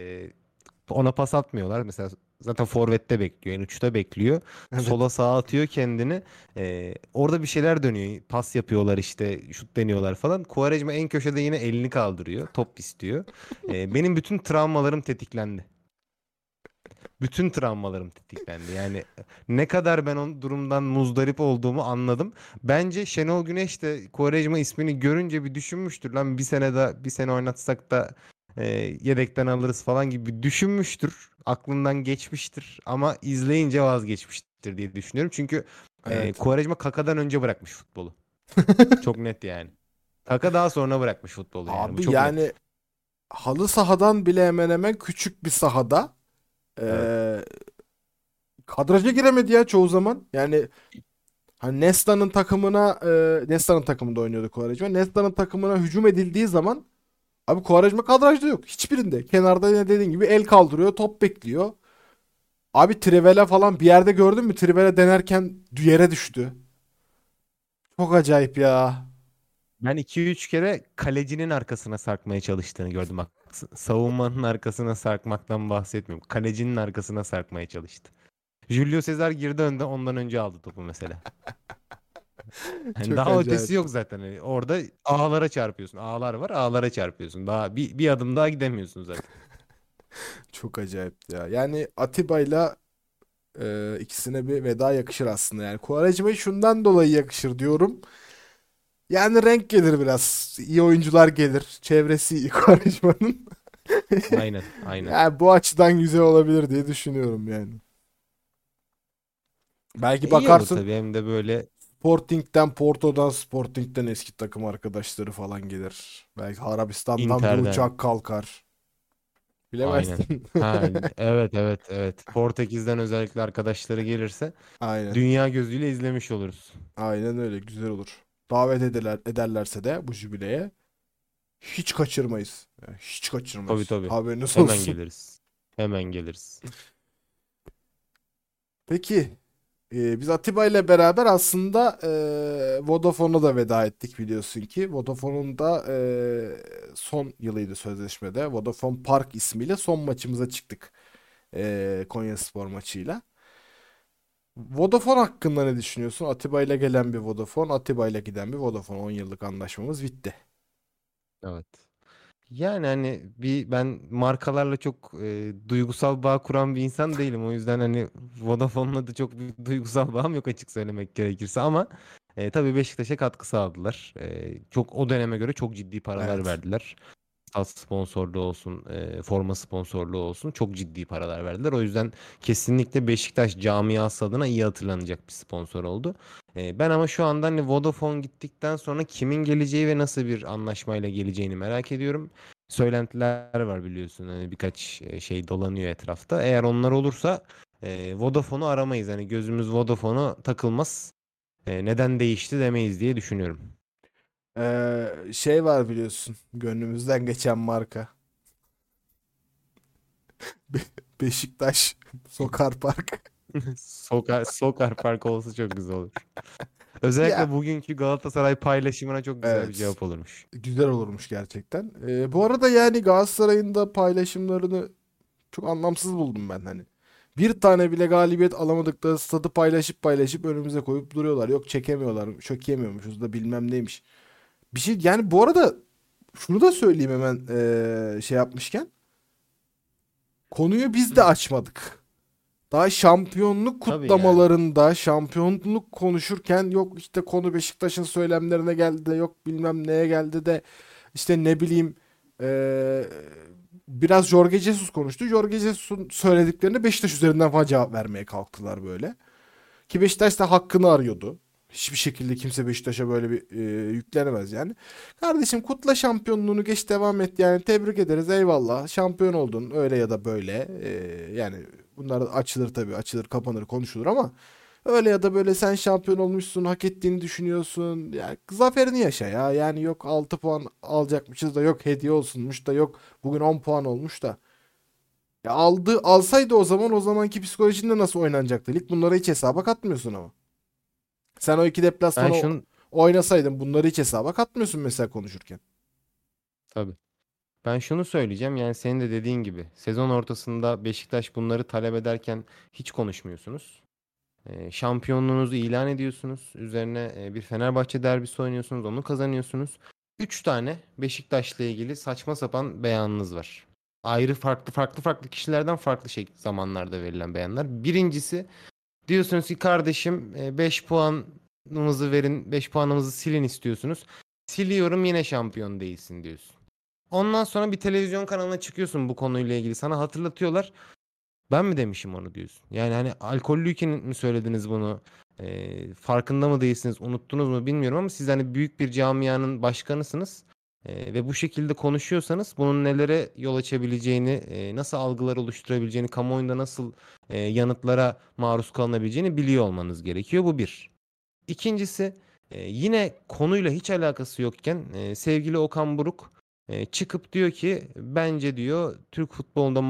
ona pas atmıyorlar. Mesela zaten forvette bekliyor, en uçta bekliyor. Evet. Sola sağa atıyor kendini. Ee, orada bir şeyler dönüyor. Pas yapıyorlar işte, şut deniyorlar falan. Quaresma en köşede yine elini kaldırıyor. Top istiyor. Ee, benim bütün travmalarım tetiklendi. Bütün travmalarım tetiklendi. Yani ne kadar ben o durumdan muzdarip olduğumu anladım. Bence Şenol Güneş de Quaresma ismini görünce bir düşünmüştür. Lan bir sene daha bir sene oynatsak da e, yedekten alırız falan gibi düşünmüştür. Aklından geçmiştir ama izleyince vazgeçmiştir diye düşünüyorum. Çünkü e, Evet. Quaresma Kaka'dan önce bırakmış futbolu. Çok net yani. Kaka daha sonra bırakmış futbolu yani. Abi çok net. yani halı sahadan bile hemen hemen küçük bir sahada eee kadraja giremedi ya çoğu zaman. Yani hani Nesta'nın takımına eee Nesta'nın takımında oynuyordu Quaresma. Nesta'nın takımına hücum edildiği zaman abi Quaresma kadrajda yok. Hiçbirinde. Kenarda yine dediğin gibi el kaldırıyor, top bekliyor. Abi Trivela falan bir yerde gördün mü? Trivela denerken yere düştü. Çok acayip ya. Ben 2-3 kere kalecinin arkasına sarkmaya çalıştığını gördüm. Bak, savunmanın arkasına sarkmaktan bahsetmiyorum. Kalecinin arkasına sarkmaya çalıştı. Julio Cesar girdi önde ondan önce aldı topu mesela. Yani Çok daha acayip. ötesi yok zaten. Hani orada ağlara çarpıyorsun. Ağlar var ağlara çarpıyorsun. Daha bir, bir adım daha gidemiyorsun zaten. Çok acayip ya. Yani Atiba'yla e, ikisine bir veda yakışır aslında. Yani Quaresma'ya şundan dolayı yakışır diyorum. Yani renk gelir biraz. İyi oyuncular gelir. Çevresi iyi Quaresma'nın. Aynen aynen. Yani bu açıdan güzel olabilir diye düşünüyorum yani. Belki İyi bakarsın tabii hem de böyle Sporting'den, Porto'dan, Sporting'den eski takım arkadaşları falan gelir. Belki Arabistan'dan bir Inter'den. uçak kalkar. Bilemezsin. ha, evet evet evet. Portekiz'den özellikle arkadaşları gelirse Aynen. dünya gözüyle izlemiş oluruz. Aynen öyle güzel olur. Davet ederler, ederlerse de bu jübileye hiç kaçırmayız. Yani hiç kaçırmayız. Tabii, tabii. Haberiniz Hemen olsun. geliriz. Hemen geliriz. Peki e, biz Atiba ile beraber aslında e, Vodafone'a da veda ettik biliyorsun ki. Vodafone'un da e, son yılıydı sözleşmede. Vodafone Park ismiyle son maçımıza çıktık. E, Konyaspor maçıyla. Vodafone hakkında ne düşünüyorsun? Atiba ile gelen bir Vodafone, Atiba ile giden bir Vodafone. 10 yıllık anlaşmamız bitti. Evet. Yani hani bir ben markalarla çok e, duygusal bağ kuran bir insan değilim. O yüzden hani Vodafone'la da çok bir duygusal bağım yok açık söylemek gerekirse ama e, tabii Beşiktaş'a katkı sağladılar. E, çok o döneme göre çok ciddi paralar Evet. verdiler. Stat sponsorluğu olsun, e, forma sponsorluğu olsun çok ciddi paralar verdiler. O yüzden kesinlikle Beşiktaş camiası adına iyi hatırlanacak bir sponsor oldu. E, ben ama şu anda hani Vodafone gittikten sonra kimin geleceği ve nasıl bir anlaşmayla geleceğini merak ediyorum. Söylentiler var biliyorsun. Hani birkaç e, şey dolanıyor etrafta. Eğer onlar olursa e, Vodafone'u aramayız. Hani gözümüz Vodafone'a takılmaz. E, neden değişti demeyiz diye düşünüyorum. Ee, şey var biliyorsun gönlümüzden geçen marka. Be- Beşiktaş Sokar Park. Sokar, Sokar Park olsa çok güzel olur. Özellikle Ya. bugünkü Galatasaray paylaşımına çok güzel bir Evet. cevap olurmuş. Güzel olurmuş gerçekten. Ee, bu arada yani Galatasaray'ın da paylaşımlarını çok anlamsız buldum ben hani. Bir tane bile galibiyet alamadıkları stadı paylaşıp paylaşıp önümüze koyup duruyorlar. Yok çekemiyorlar, çökemiyormuşuz da bilmem neymiş. Bir şey yani bu arada şunu da söyleyeyim hemen ee, şey yapmışken. Konuyu biz de açmadık. Daha şampiyonluk Tabii yani. kutlamalarında şampiyonluk konuşurken yok işte konu Beşiktaş'ın söylemlerine geldi de yok bilmem neye geldi de işte ne bileyim eee, biraz Jorge Jesus konuştu. Jorge Jesus'un söylediklerine Beşiktaş üzerinden falan cevap vermeye kalktılar böyle. Ki Beşiktaş da hakkını arıyordu. Hiçbir şekilde kimse Beşiktaş'a böyle bir eee, yüklenemez yani. Kardeşim kutla şampiyonluğunu geç devam et yani tebrik ederiz eyvallah şampiyon oldun öyle ya da böyle Eee, yani bunlar açılır tabii açılır kapanır konuşulur ama öyle ya da böyle sen şampiyon olmuşsun hak ettiğini düşünüyorsun. Yani zaferini yaşa ya. Yani yok 6 puan alacakmışız da yok hediye olsunmuş da yok bugün 10 puan olmuş da. Ya aldı alsaydı o zaman o zamanki psikolojinde nasıl oynanacaktı? Lig bunları hiç hesaba katmıyorsun ama. Sen o iki deplasmanı şunu oynasaydın bunları hiç hesaba katmıyorsun mesela konuşurken. Tabii. Ben şunu söyleyeceğim yani senin de dediğin gibi sezon ortasında Beşiktaş bunları talep ederken hiç konuşmuyorsunuz. Ee, şampiyonluğunuzu ilan ediyorsunuz. Üzerine e, bir Fenerbahçe derbisi oynuyorsunuz, onu kazanıyorsunuz. 3 tane Beşiktaş'la ilgili saçma sapan beyanınız var. Ayrı farklı farklı farklı kişilerden farklı şey zamanlarda verilen beyanlar. Birincisi diyorsunuz ki kardeşim 5 puanımızı verin, 5 puanımızı silin istiyorsunuz. Siliyorum yine şampiyon değilsin diyorsun. Ondan sonra bir televizyon kanalına çıkıyorsun bu konuyla ilgili. Sana hatırlatıyorlar. Ben mi demişim onu diyorsun. Yani hani alkollüyken mi söylediniz bunu? Ee, farkında mı değilsiniz? Unuttunuz mu bilmiyorum ama siz hani büyük bir camianın başkanısınız. Ee, ve bu şekilde konuşuyorsanız bunun nelere yol açabileceğini, e, nasıl algılar oluşturabileceğini, kamuoyunda nasıl e, yanıtlara maruz kalınabileceğini biliyor olmanız gerekiyor. Bu bir. İkincisi e, yine konuyla hiç alakası yokken e, sevgili Okan Buruk çıkıp diyor ki bence diyor Türk futbolunda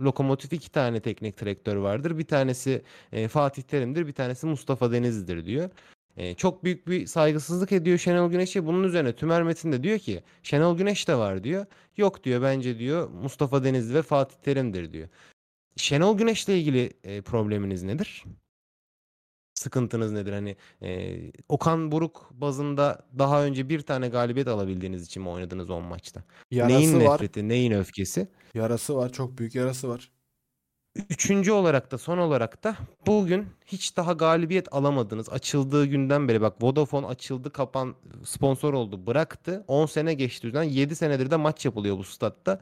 lokomotif iki tane teknik direktör vardır. Bir tanesi Fatih Terim'dir, bir tanesi Mustafa Denizli'dir diyor. Çok büyük bir saygısızlık ediyor Şenol Güneş'e. Bunun üzerine Tümer Metin de diyor ki Şenol Güneş de var diyor. Yok diyor bence diyor Mustafa Denizli ve Fatih Terim'dir diyor. Şenol Güneş'le ilgili probleminiz nedir? Sıkıntınız nedir? Hani e, Okan Buruk bazında daha önce bir tane galibiyet alabildiğiniz için mi oynadınız 10 maçta? Yarası neyin var. nefreti, neyin öfkesi? Yarası var. Çok büyük yarası var. Üçüncü olarak da son olarak da bugün hiç daha galibiyet alamadınız. Açıldığı günden beri bak Vodafone açıldı kapan sponsor oldu bıraktı. 10 sene geçti üzerinden 7 senedir de maç yapılıyor bu statta.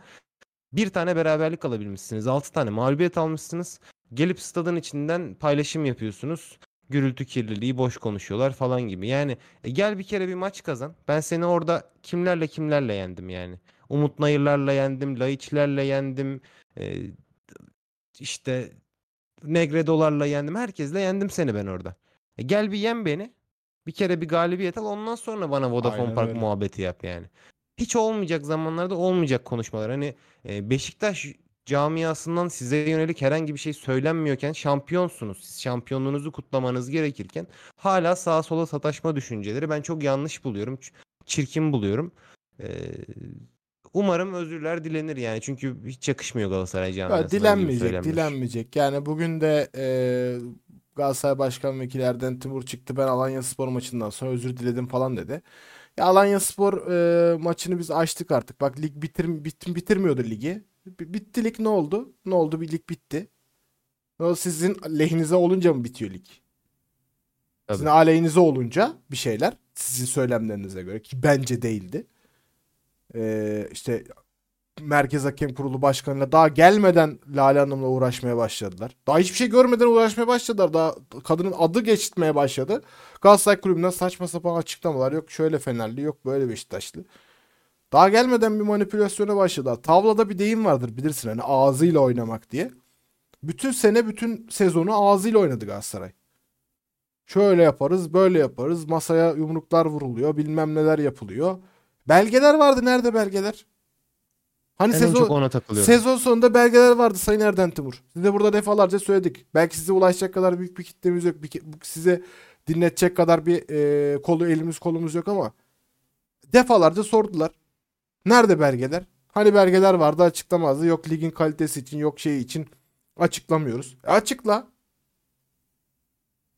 Bir tane beraberlik alabilmişsiniz. 6 tane mağlubiyet almışsınız. Gelip stadın içinden paylaşım yapıyorsunuz. Gürültü kirliliği boş konuşuyorlar falan gibi. Yani e, gel bir kere bir maç kazan. Ben seni orada kimlerle kimlerle yendim yani. Umut Nayırlarla yendim. Laiçlerle yendim. E, işte Negredolarla yendim. Herkesle yendim seni ben orada. E gel bir yen beni. Bir kere bir galibiyet al. Ondan sonra bana Vodafone Aynen Park öyle. muhabbeti yap yani. Hiç olmayacak zamanlarda olmayacak konuşmalar. Hani e, Beşiktaş camiasından size yönelik herhangi bir şey söylenmiyorken şampiyonsunuz. Siz şampiyonluğunuzu kutlamanız gerekirken hala sağa sola sataşma düşünceleri ben çok yanlış buluyorum. Çirkin buluyorum. Ee, umarım özürler dilenir yani. Çünkü hiç yakışmıyor Galatasaray camiasına. Ya dilenmeyecek, dilenmeyecek. Yani bugün de e, Galatasaray Başkan Vekillerden Timur çıktı. Ben Alanyaspor maçından sonra özür diledim falan dedi. Ya Alanyaspor e, maçını biz açtık artık. Bak lig bitir, bitir, bitirmiyordu ligi. Bitti lig ne oldu? Ne oldu? Bir lig bitti. O sizin lehinize olunca mı bitiyor lig? Sizin Tabii. aleyhinize olunca bir şeyler sizin söylemlerinize göre ki bence değildi. Ee, işte Merkez Hakem Kurulu Başkanı'yla daha gelmeden Lale Hanım'la uğraşmaya başladılar. Daha hiçbir şey görmeden uğraşmaya başladılar. Daha kadının adı geçitmeye başladı. Galatasaray Kulübü'nden saçma sapan açıklamalar. Yok şöyle Fenerli, yok böyle Beşiktaşlı. Daha gelmeden bir manipülasyona başladılar. Tavlada bir deyim vardır bilirsin hani ağzıyla oynamak diye. Bütün sene bütün sezonu ağzıyla oynadı Galatasaray. Şöyle yaparız, böyle yaparız. Masaya yumruklar vuruluyor, bilmem neler yapılıyor. Belgeler vardı. Nerede belgeler? Hani en sezon çok ona takılıyorum. sezon sonunda belgeler vardı Sayın Erden Timur. Size burada defalarca söyledik. Belki size ulaşacak kadar büyük bir kitlemiz yok. Bir, size dinletecek kadar bir e, kolu elimiz kolumuz yok ama defalarca sordular. Nerede belgeler? Hani belgeler vardı açıklamazdı. Yok ligin kalitesi için, yok şey için açıklamıyoruz. E açıkla.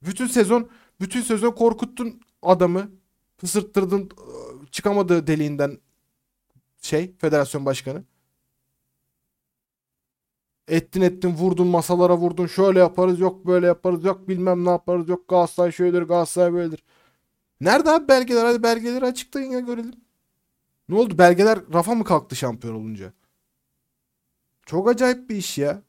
Bütün sezon bütün sezon korkuttun adamı. Fısırttırdın ıı, çıkamadığı deliğinden şey federasyon başkanı. Ettin ettin vurdun masalara vurdun şöyle yaparız yok böyle yaparız yok bilmem ne yaparız yok Galatasaray şöyledir Galatasaray böyledir. Nerede abi belgeler hadi belgeleri açıklayın ya görelim. Ne oldu belgeler rafa mı kalktı şampiyon olunca? Çok acayip bir iş ya.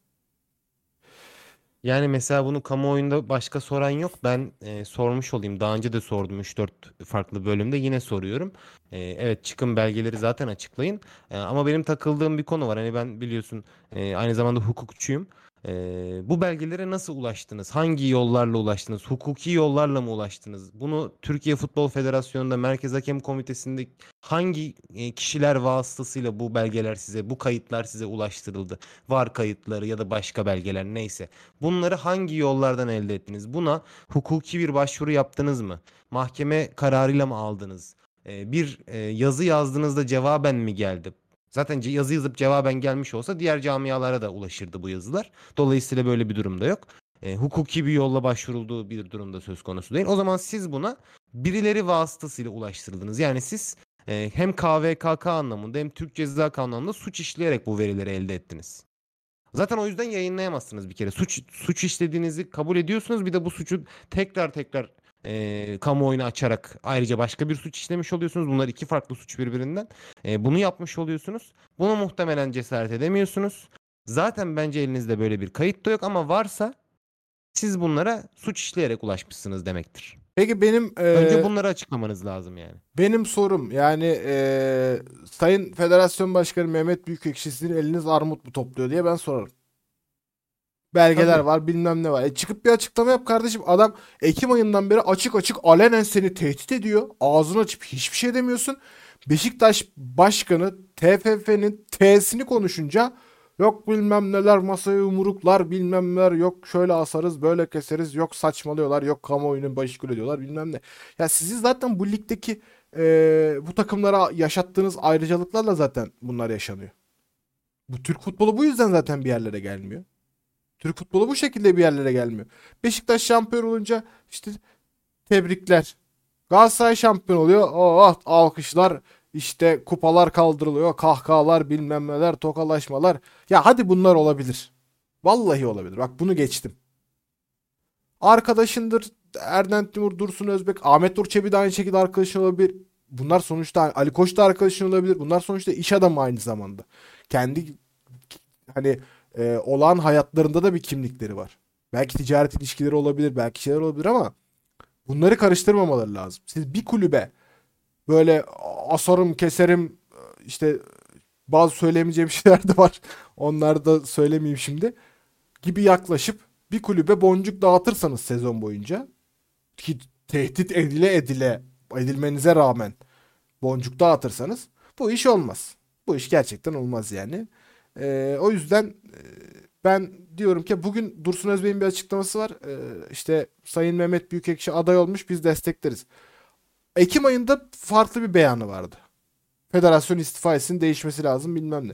Yani mesela bunu kamuoyunda başka soran yok. Ben e, sormuş olayım. Daha önce de sordum 3-4 farklı bölümde. Yine soruyorum. E, evet çıkın belgeleri zaten açıklayın. E, ama benim takıldığım bir konu var. Hani ben biliyorsun e, aynı zamanda hukukçuyum. E, bu belgelere nasıl ulaştınız? Hangi yollarla ulaştınız? Hukuki yollarla mı ulaştınız? Bunu Türkiye Futbol Federasyonu'nda Merkez Hakem Komitesi'nde hangi kişiler vasıtasıyla bu belgeler size, bu kayıtlar size ulaştırıldı? Var kayıtları ya da başka belgeler neyse. Bunları hangi yollardan elde ettiniz? Buna hukuki bir başvuru yaptınız mı? Mahkeme kararıyla mı aldınız? Bir yazı yazdığınızda cevaben mi geldi? Zaten yazı yazıp cevaben gelmiş olsa diğer camialara da ulaşırdı bu yazılar. Dolayısıyla böyle bir durumda yok. E, hukuki bir yolla başvurulduğu bir durumda söz konusu değil. O zaman siz buna birileri vasıtasıyla ulaştırıldınız. Yani siz e, hem KVKK anlamında hem Türk Ceza Kanunu anlamında suç işleyerek bu verileri elde ettiniz. Zaten o yüzden yayınlayamazsınız bir kere. Suç suç işlediğinizi kabul ediyorsunuz. Bir de bu suçu tekrar tekrar e, kamuoyuna açarak ayrıca başka bir suç işlemiş oluyorsunuz. Bunlar iki farklı suç birbirinden. E, bunu yapmış oluyorsunuz. Buna muhtemelen cesaret edemiyorsunuz. Zaten bence elinizde böyle bir kayıt da yok ama varsa siz bunlara suç işleyerek ulaşmışsınız demektir. Peki benim Önce e, bunları açıklamanız lazım yani. benim sorum yani e, Sayın Federasyon Başkanı Mehmet Büyükekşi sizin eliniz armut mu topluyor diye ben sorarım. Belgeler Tabii. var bilmem ne var. E çıkıp bir açıklama yap kardeşim. Adam Ekim ayından beri açık açık alenen seni tehdit ediyor. Ağzını açıp hiçbir şey demiyorsun. Beşiktaş Başkanı TFF'nin T'sini konuşunca yok bilmem neler masaya yumruklar bilmem neler yok şöyle asarız böyle keseriz yok saçmalıyorlar yok kamuoyunu meşgul ediyorlar bilmem ne. Ya sizin zaten bu ligdeki e, bu takımlara yaşattığınız ayrıcalıklarla zaten bunlar yaşanıyor. Bu Türk futbolu bu yüzden zaten bir yerlere gelmiyor. Türk futbolu bu şekilde bir yerlere gelmiyor. Beşiktaş şampiyon olunca işte tebrikler. Galatasaray şampiyon oluyor. Oh, alkışlar. İşte kupalar kaldırılıyor. Kahkahalar bilmem neler tokalaşmalar. Ya hadi bunlar olabilir. Vallahi olabilir. Bak bunu geçtim. Arkadaşındır. Erden Timur, Dursun Özbek, Ahmet Nur Çebi de aynı şekilde arkadaşın olabilir. Bunlar sonuçta Ali Koç da arkadaşın olabilir. Bunlar sonuçta iş adamı aynı zamanda. Kendi hani e, olağan hayatlarında da bir kimlikleri var. Belki ticaret ilişkileri olabilir, belki şeyler olabilir ama bunları karıştırmamaları lazım. Siz bir kulübe böyle asarım, keserim işte bazı söyleyemeyeceğim şeyler de var. Onları da söylemeyeyim şimdi. Gibi yaklaşıp bir kulübe boncuk dağıtırsanız sezon boyunca ki tehdit edile edile edilmenize rağmen boncuk dağıtırsanız bu iş olmaz. Bu iş gerçekten olmaz yani. Ee, o yüzden e, ben diyorum ki bugün Dursun Özbey'in bir açıklaması var. Ee, işte Sayın Mehmet Büyükekşi aday olmuş biz destekleriz. Ekim ayında farklı bir beyanı vardı. Federasyon istifa etsin değişmesi lazım bilmem ne.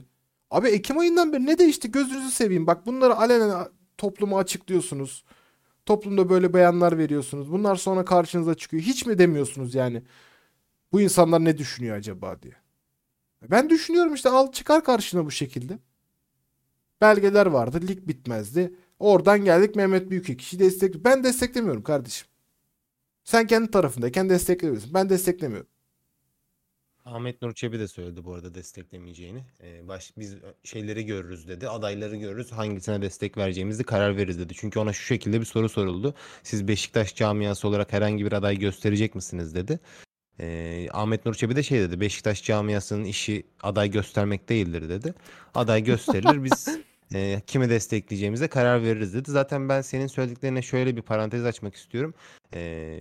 Abi Ekim ayından beri ne değişti gözünüzü seveyim. Bak bunları alenen topluma açıklıyorsunuz. Toplumda böyle beyanlar veriyorsunuz. Bunlar sonra karşınıza çıkıyor. Hiç mi demiyorsunuz yani? Bu insanlar ne düşünüyor acaba diye. Ben düşünüyorum işte al çıkar karşına bu şekilde. Belgeler vardı. Lig bitmezdi. Oradan geldik Mehmet Büyükekşi destek. Ben desteklemiyorum kardeşim. Sen kendi tarafındayken desteklemiyorsun. Ben desteklemiyorum. Ahmet Nur Çebi de söyledi bu arada desteklemeyeceğini. Ee, baş, biz şeyleri görürüz dedi. Adayları görürüz. Hangisine destek vereceğimizi karar veririz dedi. Çünkü ona şu şekilde bir soru soruldu. Siz Beşiktaş camiası olarak herhangi bir aday gösterecek misiniz dedi. Ee, Ahmet Nur Çebi de şey dedi. Beşiktaş camiasının işi aday göstermek değildir dedi. Aday gösterilir biz e, kimi destekleyeceğimize karar veririz dedi. Zaten ben senin söylediklerine şöyle bir parantez açmak istiyorum. Ee,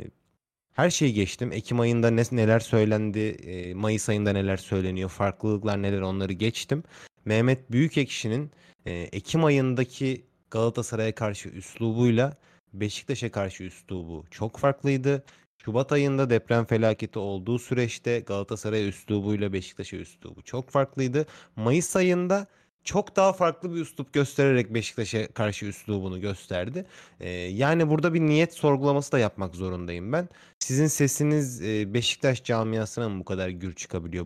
her şeyi geçtim. Ekim ayında ne, neler söylendi, e, Mayıs ayında neler söyleniyor, farklılıklar neler onları geçtim. Mehmet Büyükekşi'nin e, Ekim ayındaki Galatasaray'a karşı üslubuyla Beşiktaş'a karşı üslubu çok farklıydı. Şubat ayında deprem felaketi olduğu süreçte Galatasaray üslubuyla Beşiktaş'a üslubu çok farklıydı. Mayıs ayında çok daha farklı bir üslup göstererek Beşiktaş'a karşı üslubunu gösterdi. Ee, yani burada bir niyet sorgulaması da yapmak zorundayım ben. Sizin sesiniz e, Beşiktaş camiasına mı bu kadar gür çıkabiliyor?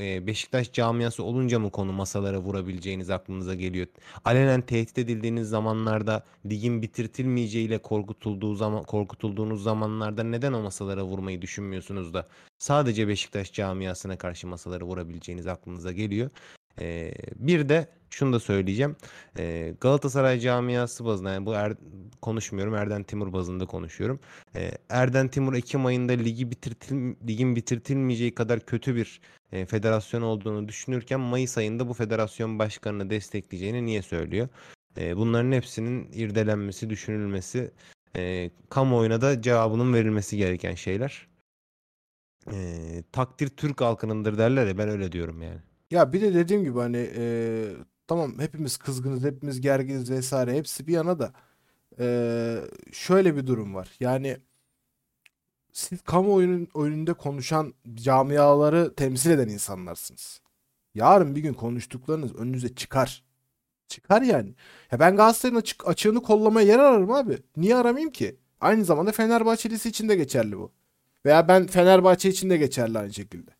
E, Beşiktaş camiası olunca mı konu masalara vurabileceğiniz aklınıza geliyor? Alenen tehdit edildiğiniz zamanlarda ligin bitirtilmeyeceğiyle korkutulduğu zaman korkutulduğunuz zamanlarda neden o masalara vurmayı düşünmüyorsunuz da sadece Beşiktaş camiasına karşı masalara vurabileceğiniz aklınıza geliyor? Ee, bir de şunu da söyleyeceğim. Ee, Galatasaray camiası bazında yani bu er, konuşmuyorum Erden Timur bazında konuşuyorum. Ee, Erden Timur Ekim ayında ligi bitirtil, ligin bitirtilmeyeceği kadar kötü bir e, federasyon olduğunu düşünürken Mayıs ayında bu federasyon başkanını destekleyeceğini niye söylüyor? Ee, bunların hepsinin irdelenmesi, düşünülmesi, e, kamuoyuna da cevabının verilmesi gereken şeyler. Ee, takdir Türk halkınındır derler ya ben öyle diyorum yani. Ya bir de dediğim gibi hani eee, tamam hepimiz kızgınız, hepimiz gerginiz vesaire hepsi bir yana da eee, şöyle bir durum var. Yani siz kamuoyunun önünde konuşan camiaları temsil eden insanlarsınız. Yarın bir gün konuştuklarınız önünüze çıkar. Çıkar yani. Ya ben Galatasaray'ın açık, açığını kollamaya yer ararım abi. Niye aramayayım ki? Aynı zamanda Fenerbahçelisi için de geçerli bu. Veya ben Fenerbahçe için de geçerli aynı şekilde.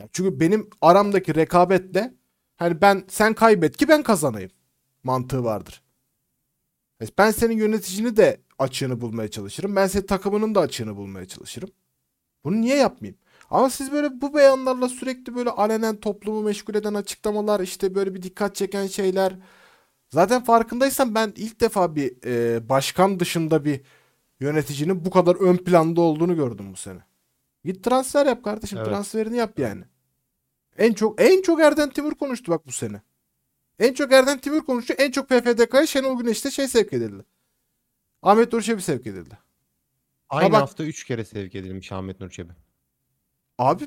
Ya çünkü benim aramdaki rekabetle hani ben sen kaybet ki ben kazanayım mantığı vardır. E Ben senin yöneticini de açığını bulmaya çalışırım. Ben senin takımının da açığını bulmaya çalışırım. Bunu niye yapmayayım? Ama siz böyle bu beyanlarla sürekli böyle alenen toplumu meşgul eden açıklamalar işte böyle bir dikkat çeken şeyler. Zaten farkındaysan ben ilk defa bir e, başkan dışında bir yöneticinin bu kadar ön planda olduğunu gördüm bu sene. Git transfer yap kardeşim. Evet. Transferini yap yani. En çok en çok Erden Timur konuştu bak bu sene. En çok Erden Timur konuştu. En çok PFDK'ya Şenol Güneş'te şey sevk edildi. Ahmet Duruşevi sevk edildi. Aynı bak- hafta 3 kere sevk edilmiş Ahmet Nur Çebi. Abi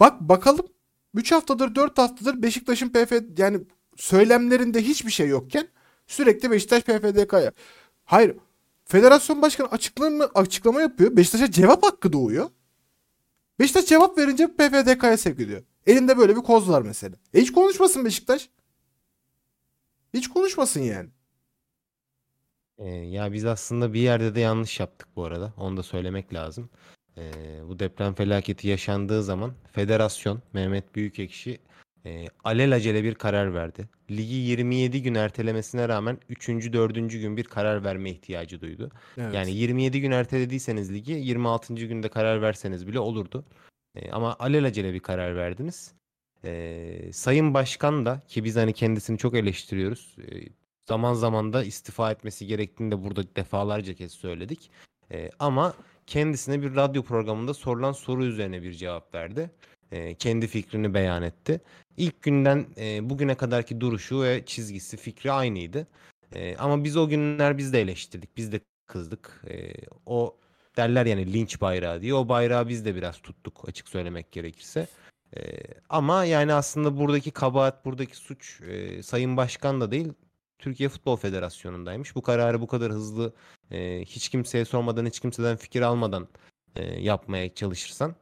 bak bakalım 3 haftadır 4 haftadır Beşiktaş'ın PF yani söylemlerinde hiçbir şey yokken sürekli Beşiktaş PFDK'ya. Hayır. Federasyon başkanı açıklama, açıklama yapıyor. Beşiktaş'a cevap hakkı doğuyor. Beşiktaş cevap verince PFDK'ya sevk ediyor. Elinde böyle bir koz var mesela. E hiç konuşmasın Beşiktaş. Hiç konuşmasın yani. Ee, ya biz aslında bir yerde de yanlış yaptık bu arada. Onu da söylemek lazım. Ee, bu deprem felaketi yaşandığı zaman federasyon Mehmet Büyükekşi e, alelacele bir karar verdi. Ligi 27 gün ertelemesine rağmen 3. 4. gün bir karar verme ihtiyacı duydu. Evet. Yani 27 gün ertelediyseniz ligi 26. günde karar verseniz bile olurdu. Ama alelacele bir karar verdiniz. Ee, Sayın Başkan da ki biz hani kendisini çok eleştiriyoruz. Ee, zaman zaman da istifa etmesi gerektiğini de burada defalarca kez söyledik. Ee, ama kendisine bir radyo programında sorulan soru üzerine bir cevap verdi. Ee, kendi fikrini beyan etti. İlk günden e, bugüne kadarki duruşu ve çizgisi, fikri aynıydı. Ee, ama biz o günler biz de eleştirdik, biz de kızdık. Ee, o derler yani linç bayrağı diye o bayrağı biz de biraz tuttuk açık söylemek gerekirse. E, ama yani aslında buradaki kabahat, buradaki suç e, Sayın Başkan da değil, Türkiye Futbol Federasyonu'ndaymış. Bu kararı bu kadar hızlı e, hiç kimseye sormadan, hiç kimseden fikir almadan e, yapmaya çalışırsan,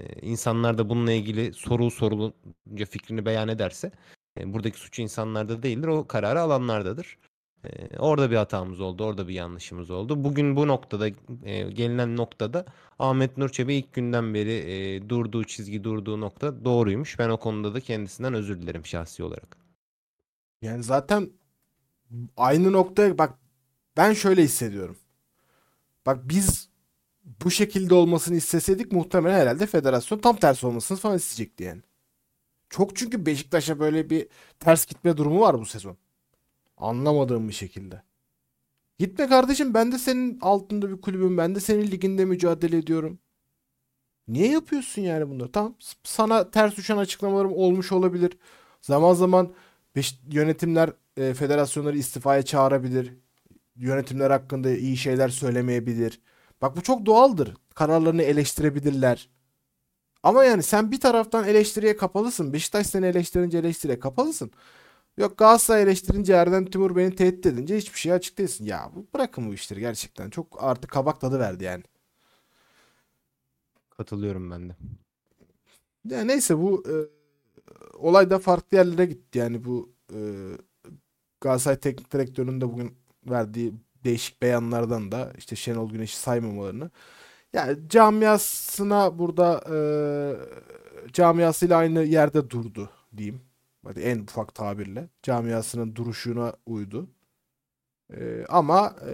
e, insanlar da bununla ilgili soru sorulunca fikrini beyan ederse, e, buradaki suç insanlarda değildir, o kararı alanlardadır. E, orada bir hatamız oldu, orada bir yanlışımız oldu. Bugün bu noktada, e, gelinen noktada Ahmet Nur Çebi ilk günden beri e, durduğu çizgi, durduğu nokta doğruymuş. Ben o konuda da kendisinden özür dilerim şahsi olarak. Yani zaten aynı noktaya bak ben şöyle hissediyorum. Bak biz bu şekilde olmasını isteseydik muhtemelen herhalde federasyon tam tersi olmasını falan isteyecekti yani. Çok çünkü Beşiktaş'a böyle bir ters gitme durumu var bu sezon. Anlamadığım bir şekilde. Gitme kardeşim ben de senin altında bir kulübüm. Ben de senin liginde mücadele ediyorum. Niye yapıyorsun yani bunları? Tamam sana ters düşen açıklamalarım olmuş olabilir. Zaman zaman yönetimler e, federasyonları istifaya çağırabilir. Yönetimler hakkında iyi şeyler söylemeyebilir. Bak bu çok doğaldır. Kararlarını eleştirebilirler. Ama yani sen bir taraftan eleştiriye kapalısın. Beşiktaş seni eleştirince eleştiriye kapalısın. Yok Galatasaray eleştirince Erdem Timur beni tehdit edince hiçbir şey açık değilsin. Ya bu bırakın bu işleri gerçekten. Çok artık kabak tadı verdi yani. Katılıyorum ben de. Ya neyse bu e, olay da farklı yerlere gitti. Yani bu e, Galatasaray Teknik Direktörü'nün de bugün verdiği değişik beyanlardan da işte Şenol Güneş'i saymamalarını. Yani camiasına burada e, camiasıyla aynı yerde durdu diyeyim. Hadi en ufak tabirle. Camiasının duruşuna uydu. E, ama e,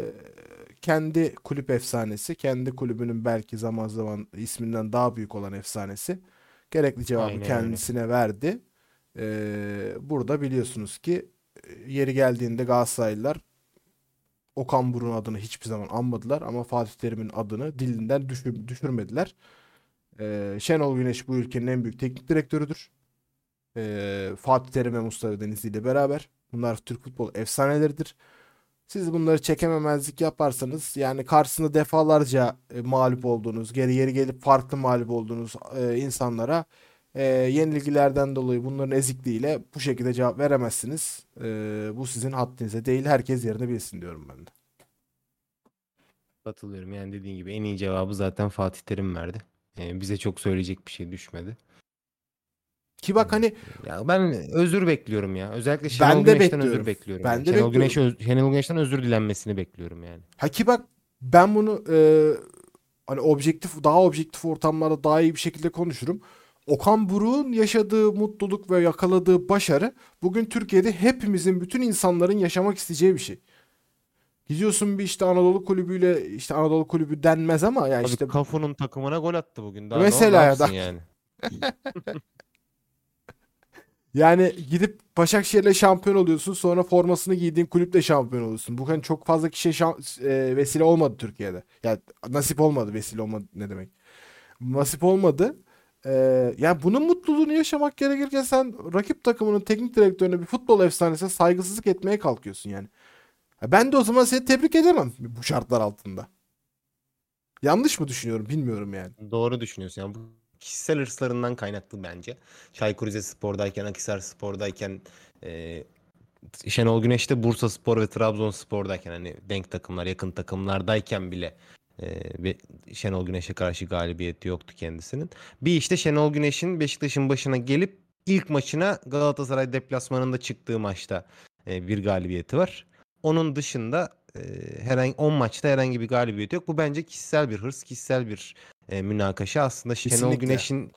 kendi kulüp efsanesi, kendi kulübünün belki zaman zaman isminden daha büyük olan efsanesi gerekli cevabı Aynen öyle. kendisine verdi. E, burada biliyorsunuz ki e, yeri geldiğinde Galatasaraylılar Okan Buruk'un adını hiçbir zaman anmadılar ama Fatih Terim'in adını dilinden düşür- düşürmediler. Ee, Şenol Güneş bu ülkenin en büyük teknik direktörüdür. Ee, Fatih Terim ve Mustafa Denizli ile beraber. Bunlar Türk futbol efsaneleridir. Siz bunları çekememezlik yaparsanız yani karşısında defalarca e, mağlup olduğunuz, geri geri gelip farklı mağlup olduğunuz e, insanlara e, yenilgilerden dolayı bunların ezikliğiyle bu şekilde cevap veremezsiniz. E, bu sizin haddinize değil. Herkes yerini bilsin diyorum ben de. Katılıyorum. Yani dediğin gibi en iyi cevabı zaten Fatih Terim verdi. Ee, bize çok söyleyecek bir şey düşmedi. Ki bak hani Ya ben özür bekliyorum ya. Özellikle Ben Şenol de Güneş'ten bekliyorum. özür bekliyorum. Ben yani. de Şenol Güneş bekliyorum. Şenol Güneş'ten özür dilenmesini bekliyorum yani. Ha ki bak ben bunu e, hani objektif daha objektif ortamlarda daha iyi bir şekilde konuşurum. Okan Buruk'un yaşadığı mutluluk ve yakaladığı başarı bugün Türkiye'de hepimizin bütün insanların yaşamak isteyeceği bir şey. Gidiyorsun bir işte Anadolu kulübüyle işte Anadolu kulübü denmez ama yani Abi işte Cafu'nun takımına gol attı bugün. Daha Mesela ne, ya da- yani. yani gidip Başakşehir'le şampiyon oluyorsun sonra formasını giydiğin kulüple şampiyon oluyorsun. Bu hani çok fazla kişiye şan- e, vesile olmadı Türkiye'de. Yani nasip olmadı vesile olmadı ne demek. Nasip olmadı. Ee, yani bunun mutluluğunu yaşamak gerekirken sen rakip takımının teknik direktörüne bir futbol efsanesine saygısızlık etmeye kalkıyorsun yani. Ben de o zaman seni tebrik edemem bu şartlar altında. Yanlış mı düşünüyorum bilmiyorum yani. Doğru düşünüyorsun. Yani bu kişisel hırslarından kaynaklı bence. Çaykur Rizespor'dayken, Akhisar Spor'dayken, e, Şenol Güneş de Bursa Spor ve Trabzonspor'dayken hani denk takımlar, yakın takımlardayken bile e, ve Şenol Güneş'e karşı galibiyeti yoktu kendisinin. Bir işte Şenol Güneş'in Beşiktaş'ın başına gelip ilk maçına Galatasaray deplasmanında çıktığı maçta e, bir galibiyeti var. Onun dışında e, herhangi 10 maçta herhangi bir galibiyeti yok. Bu bence kişisel bir hırs, kişisel bir e, münakaşa. Aslında Şenol Kesinlikle. Güneş'in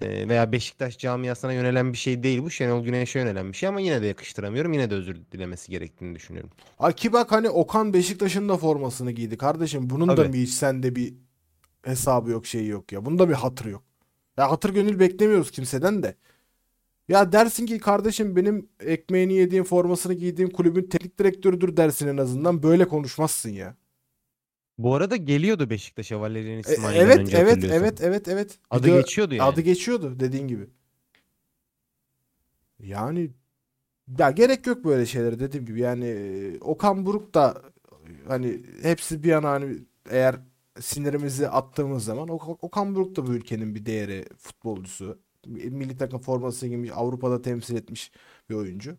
e, veya Beşiktaş camiasına yönelen bir şey değil bu. Şenol Güneş'e yönelen bir şey ama yine de yakıştıramıyorum. Yine de özür dilemesi gerektiğini düşünüyorum. Ha ki bak hani Okan Beşiktaş'ın da formasını giydi kardeşim. Bunun da Tabii. mı hiç sende bir hesabı yok şeyi yok ya. Bunda bir hatır yok. Ya hatır gönül beklemiyoruz kimseden de. Ya dersin ki kardeşim benim ekmeğini yediğim formasını giydiğim kulübün teknik direktörüdür dersin en azından. Böyle konuşmazsın ya. Bu arada geliyordu Beşiktaş'a Valerian E, İsmail'den evet önce evet evet evet evet. Adı Video- geçiyordu yani. Adı geçiyordu dediğin gibi. Yani ya gerek yok böyle şeylere dediğim gibi. Yani e, Okan Buruk da hani hepsi bir yana hani eğer sinirimizi attığımız zaman Ok- Okan Buruk da bu ülkenin bir değeri futbolcusu. Milli takım forması giymiş, Avrupa'da temsil etmiş bir oyuncu.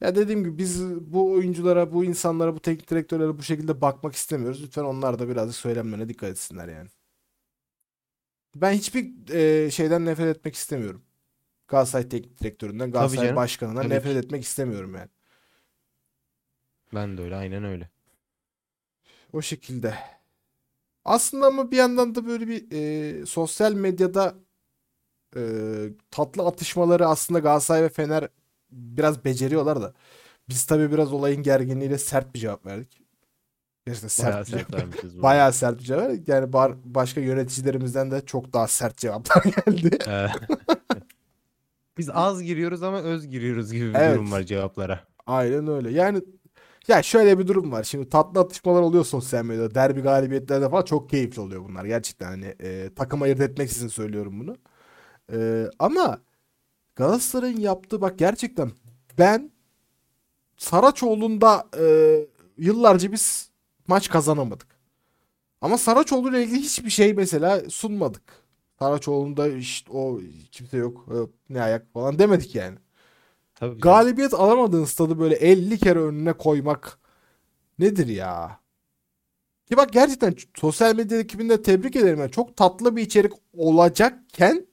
Ya dediğim gibi biz bu oyunculara, bu insanlara, bu teknik direktörlere bu şekilde bakmak istemiyoruz. Lütfen onlar da birazcık söylemlerine dikkat etsinler yani. Ben hiçbir e, şeyden nefret etmek istemiyorum. Galatasaray teknik direktöründen, Galatasaray başkanından Tabii nefret ki. etmek istemiyorum yani. Ben de öyle aynen öyle. O şekilde. Aslında ama bir yandan da böyle bir e, sosyal medyada e, tatlı atışmaları aslında Galatasaray ve Fener biraz beceriyorlar da. Biz tabii biraz olayın gerginliğiyle sert bir cevap verdik. Gerçekten sert Bayağı bir cevap. sert. Bayağı sert bir cevap verdik. Yani bar- başka yöneticilerimizden de çok daha sert cevaplar geldi. Biz az giriyoruz ama öz giriyoruz gibi bir Evet. durum var cevaplara. Aynen öyle. Yani ya şöyle bir durum var. Şimdi tatlı atışmalar oluyor sosyal medyada. Derbi galibiyetlerde falan çok keyifli oluyor bunlar. Gerçekten hani e, takım ayırt etmek için söylüyorum bunu. E, ama Galatasaray'ın yaptığı bak gerçekten ben Saraçoğlu'nda e, yıllarca biz maç kazanamadık. Ama Saraçoğlu ile ilgili hiçbir şey mesela sunmadık. Saraçoğlu'nda işte o kimse yok e, ne ayak falan demedik yani. Tabii. Galibiyet alamadığın stadı böyle 50 kere önüne koymak nedir ya? Ki bak gerçekten sosyal medya ekibinde tebrik ederim. Yani çok tatlı bir içerik olacakken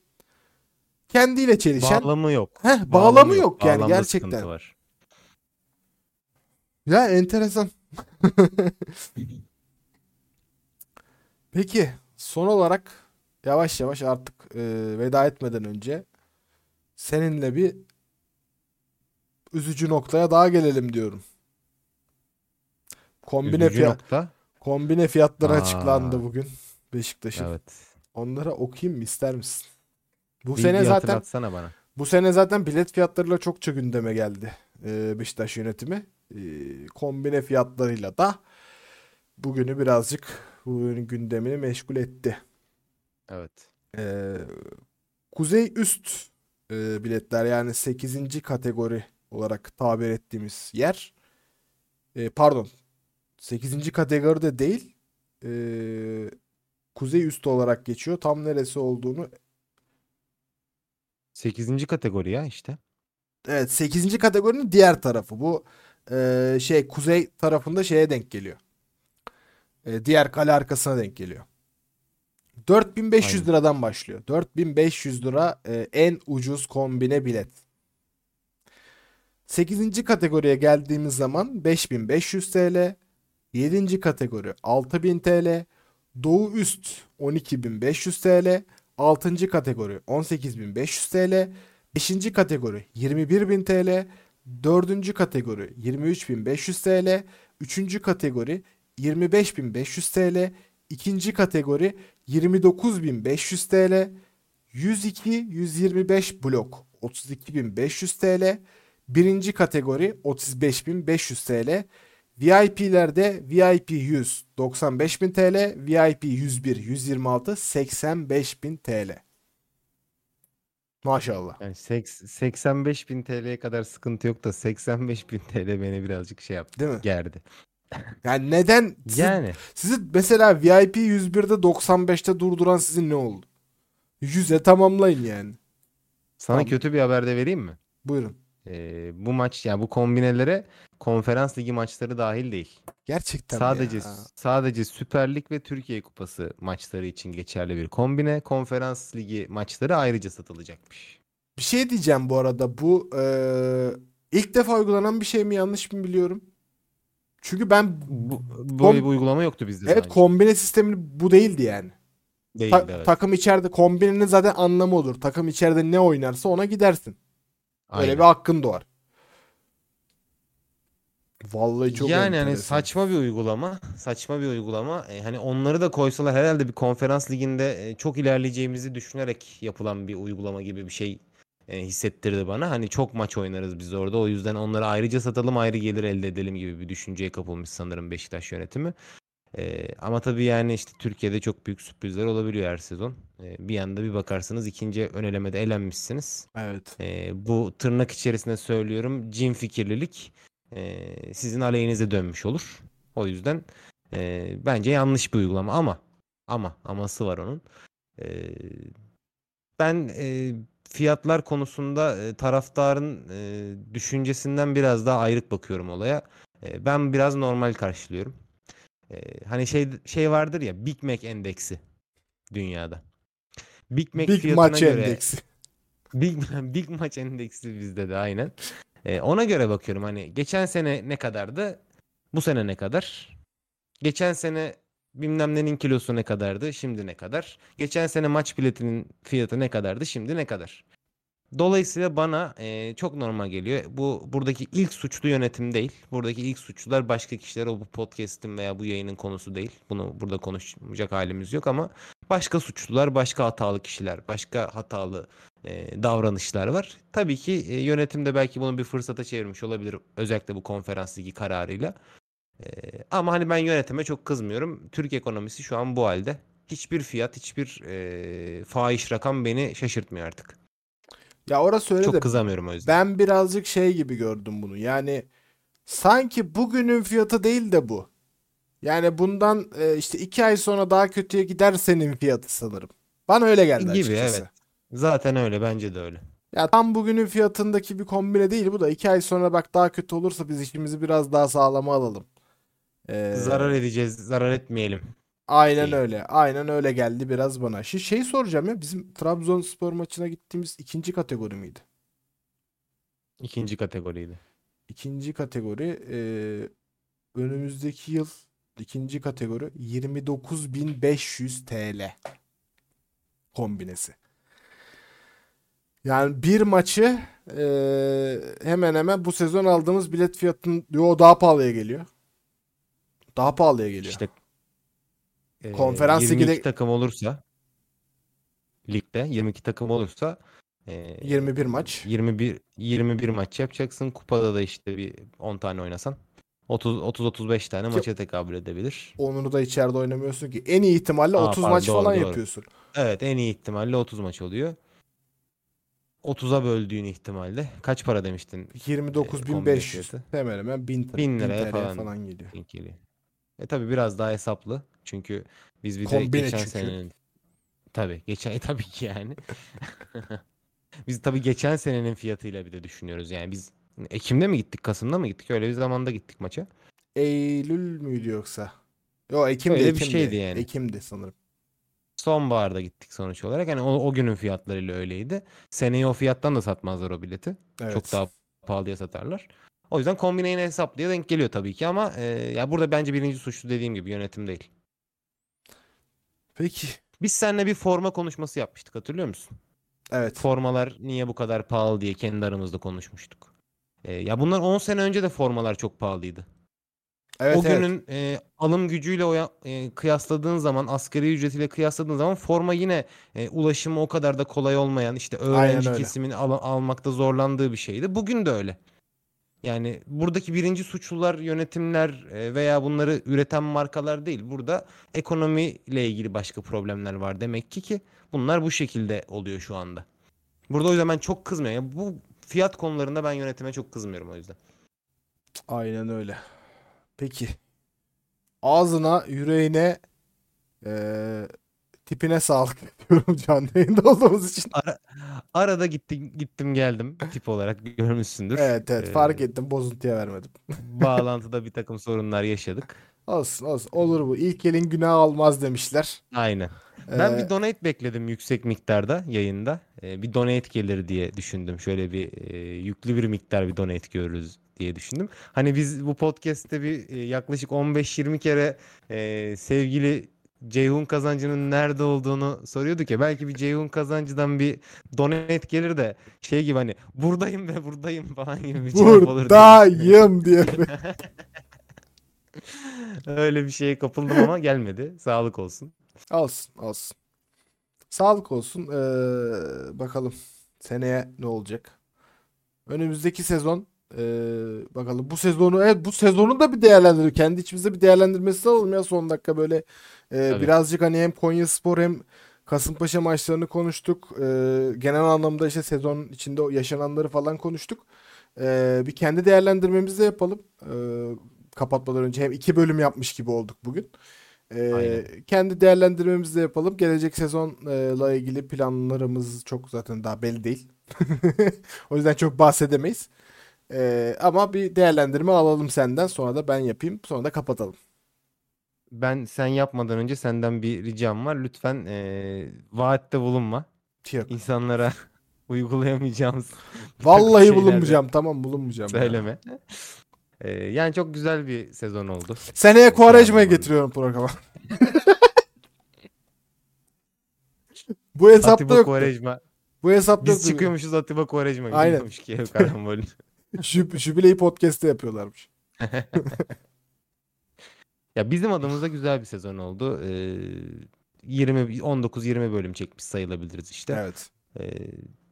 kendiyle çelişen Bağlamı yok. Heh, bağlamı yok yani Bağlamda gerçekten. var. Ya enteresan. Peki son olarak yavaş yavaş artık e, veda etmeden önce seninle bir üzücü noktaya daha gelelim diyorum. Kombine Üzücü fiyat nokta. kombine fiyatları Aa. açıklandı bugün Beşiktaş'ın. Evet. Onlara okuyayım mı ister misin? Bu Bir, sene zaten hatırlatsana bana. bu sene zaten bilet fiyatlarıyla çokça gündeme geldi e, Beşiktaş yönetimi. E, kombine fiyatlarıyla da bugünü birazcık bugünün gündemini meşgul etti. Evet. E, kuzey üst e, biletler yani 8. kategori olarak tabir ettiğimiz yer. E, pardon 8. kategoride değil e, kuzey üstü olarak geçiyor. Tam neresi olduğunu 8. kategori ya işte. Evet 8. kategorinin diğer tarafı. Bu e, şey kuzey tarafında şeye denk geliyor. E, diğer kale arkasına denk geliyor. 4500 Aynen. liradan başlıyor. 4500 lira e, en ucuz kombine bilet. 8. kategoriye geldiğimiz zaman 5500 TL, 7. kategori 6000 TL, Doğu üst 12500 TL, 6. kategori 18500 TL, 5. kategori 21.000 TL, 4. kategori 23.500 TL, 3. kategori 25.500 TL, 2. kategori 29.500 TL, 102 125 blok 32.500 TL, 1. kategori 35.500 TL, VIP'lerde VIP 100 95.000 TL, VIP 101 126 85.000 TL. Maşallah. Yani seks- 85 bin TL'ye kadar sıkıntı yok da 85 bin TL beni birazcık şey yaptı. Değil mi? Gerdi. Yani neden sizi, Yani sizi mesela VIP 101'de 95'te durduran sizin ne oldu? 100'e tamamlayın yani. sana Tamam. kötü bir haber de vereyim mi? Buyurun. Ee, bu maç yani bu kombinelere konferans ligi maçları dahil değil. Gerçekten Sadece ya? sadece Süper Lig ve Türkiye Kupası maçları için geçerli bir kombine. Konferans ligi maçları ayrıca satılacakmış. Bir şey diyeceğim bu arada. Bu eee, ilk defa uygulanan bir şey mi yanlış mı biliyorum? Çünkü ben Bu, böyle bir uygulama yoktu bizde evet önce. kombine sistemi bu değildi yani. Değildi Ta- evet. Takım içeride kombinenin zaten anlamı olur. Takım içeride ne oynarsa ona gidersin. Öyle Aynen. bir hakkın doğar. Vallahi çok yani hani saçma bir uygulama, saçma bir uygulama. E, hani onları da koysalar herhalde bir konferans liginde e, çok ilerleyeceğimizi düşünerek yapılan bir uygulama gibi bir şey e, hissettirdi bana. Hani çok maç oynarız biz orada. O yüzden onları ayrıca satalım, ayrı gelir elde edelim gibi bir düşünceye kapılmış sanırım Beşiktaş yönetimi. E, ama tabii yani işte Türkiye'de çok büyük sürprizler olabiliyor her sezon. E, bir anda bir bakarsınız ikinci ön elemede elenmişsiniz. Evet. E, bu tırnak içerisinde söylüyorum cin fikirlilik e, sizin aleyhinize dönmüş olur. O yüzden e, bence yanlış bir uygulama ama ama aması var onun. E, ben e, fiyatlar konusunda e, taraftarın e, düşüncesinden biraz daha ayrık bakıyorum olaya. E, ben biraz normal karşılıyorum. E, hani şey şey vardır ya Big Mac endeksi dünyada. Big Mac Big fiyatına Match göre Endeksi. Big Big Maç endeksi bizde de aynen. E, ona göre bakıyorum hani geçen sene ne kadardı? Bu sene ne kadar? Geçen sene bilmem nenin kilosu ne kadardı? Şimdi ne kadar? Geçen sene maç biletinin fiyatı ne kadardı? Şimdi ne kadar? Dolayısıyla bana e, çok normal geliyor. Bu buradaki ilk suçlu yönetim değil. Buradaki ilk suçlular başka kişiler. O bu podcast'in veya bu yayının konusu değil. Bunu burada konuşacak halimiz yok ama başka suçlular, başka hatalı kişiler, başka hatalı e, davranışlar var. Tabii ki e, yönetim de belki bunu bir fırsata çevirmiş olabilir. Özellikle bu konferans ligi kararıyla. E, ama hani ben yönetime çok kızmıyorum. Türk ekonomisi şu an bu halde. Hiçbir fiyat, hiçbir e, fahiş rakam beni şaşırtmıyor artık. Ya orası öyle Çok de kızamıyorum o yüzden. ben birazcık şey gibi gördüm bunu. Yani sanki bugünün fiyatı değil de bu. Yani bundan e, işte iki ay sonra daha kötüye gider senin fiyatı sanırım. Bana öyle geldi Gibi açıkçası. evet. Zaten öyle bence de öyle. Ya tam bugünün fiyatındaki bir kombine değil bu da iki ay sonra bak daha kötü olursa biz işimizi biraz daha sağlama alalım. Ee, Zarar edeceğiz, zarar etmeyelim. Aynen Değil. öyle. Aynen öyle geldi biraz bana. Şey, şey soracağım ya bizim Trabzonspor maçına gittiğimiz ikinci kategori miydi? İkinci kategoriydi. İkinci kategori e, önümüzdeki yıl ikinci kategori 29.500 TL kombinesi. Yani bir maçı e, hemen hemen bu sezon aldığımız bilet fiyatının yo daha pahalıya geliyor. Daha pahalıya geliyor. İşte e, Konferans 22 liginde- takım olursa ligde 22 takım olursa e, 21 maç. 21 21 maç yapacaksın. Kupada da işte bir 10 tane oynasan 30 30 35 tane Ki- maça tekabül edebilir. Onunu da içeride oynamıyorsun ki. En iyi ihtimalle Aa, 30 pardon, maç doğru, falan doğru. yapıyorsun. Evet en iyi ihtimalle 30 maç oluyor. 30'a böldüğün ihtimalle kaç para demiştin? kombine 29.500 fiyatı. hemen hemen 1000 TL, 1000 1000 liraya TL falan falan geliyor. geliyor. E tabi biraz daha hesaplı. Çünkü biz bir de Kombine geçen çünkü. senenin tabi geçen tabii ki yani. biz tabi geçen senenin fiyatıyla bir de düşünüyoruz. Yani biz Ekim'de mi gittik, Kasım'da mı gittik? Öyle bir zamanda gittik maça. Eylül müydü yoksa? Yo Ekim'di Öyle bir Ekim'di. şeydi yani. Ekim'di sanırım. Sonbaharda gittik sonuç olarak. Yani o, o günün fiyatlarıyla öyleydi. Seneye o fiyattan da satmazlar o bileti. Evet. Çok daha pahalıya satarlar. O yüzden kombine yine hesaplıya denk geliyor tabii ki ama e, ya burada bence birinci suçlu dediğim gibi yönetim değil. Peki. Biz seninle bir forma konuşması yapmıştık hatırlıyor musun? Evet. Formalar niye bu kadar pahalı diye kendi aramızda konuşmuştuk. E, ya bunlar 10 sene önce de formalar çok pahalıydı. Evet, o evet. günün e, alım gücüyle oya- e, kıyasladığın zaman asgari ücretiyle kıyasladığın zaman forma yine e, ulaşımı o kadar da kolay olmayan işte öğrenci kesimin al- almakta zorlandığı bir şeydi. Bugün de öyle. Yani buradaki birinci suçlular yönetimler e, veya bunları üreten markalar değil. Burada ekonomiyle ilgili başka problemler var demek ki ki bunlar bu şekilde oluyor şu anda. Burada o yüzden ben çok kızmıyorum. Yani bu fiyat konularında ben yönetime çok kızmıyorum o yüzden. Aynen öyle. Peki. Ağzına, yüreğine, eee, tipine sağlık diyorum canlı yayında olduğumuz için. Ara- arada gittim gittim geldim tip olarak görmüşsündür. Evet evet Ee, fark ettim bozuntuya vermedim. Bağlantıda bir takım sorunlar yaşadık. Olsun olsun olur bu. İlk elin günah almaz demişler. Aynen. Ben Ee, bir donate bekledim yüksek miktarda yayında. Ee, bir donate gelir diye düşündüm. Şöyle bir e, yüklü bir miktar bir donate görürüz diye düşündüm. Hani biz bu podcast'te bir e, yaklaşık 15-20 kere e, sevgili Ceyhun Kazancı'nın nerede olduğunu soruyorduk ya. Belki bir Ceyhun Kazancı'dan bir donate gelir de şey gibi hani buradayım ve buradayım falan gibi bir cevap olur buradayım diye. Öyle bir şeye kapıldım ama gelmedi. Sağlık olsun. Olsun olsun. Sağlık olsun. Ee, bakalım seneye ne olacak? Önümüzdeki sezon ee, bakalım bu sezonu evet bu sezonu da bir değerlendirelim. Kendi içimizde bir değerlendirmesi alalım ya son dakika böyle ee, Tabii. birazcık hani hem Konyaspor hem Kasımpaşa maçlarını konuştuk. Ee, genel anlamda işte sezon içinde yaşananları falan konuştuk. Ee, bir kendi değerlendirmemizi de yapalım. Ee, kapatmadan önce hem iki bölüm yapmış gibi olduk bugün. Ee, Aynen. kendi değerlendirmemizi de yapalım. Gelecek sezonla ilgili planlarımız çok zaten daha belli değil. O yüzden çok bahsedemeyiz. Ee, ama bir değerlendirme alalım senden. Sonra da ben yapayım. Sonra da kapatalım. Ben sen yapmadan önce senden bir ricam var. Lütfen eee vaatte bulunma. Yok. İnsanlara uygulayamayacağımız Vallahi bulunmayacağım. Tamam bulunmayacağım. ya. söyleme. Eee, yani çok güzel bir sezon oldu. Seneye anlamında. getiriyorum programa. Bu hesapta yok. Quaresma. Bu hesapta Biz çıkıyormuşuz Atiba Quaresma Aynen. Jübileyi podcast'te yapıyorlarmış. Ya bizim adımıza güzel bir sezon oldu. Eee 20 19-20 bölüm çekmiş sayılabiliriz işte. Evet. Ee,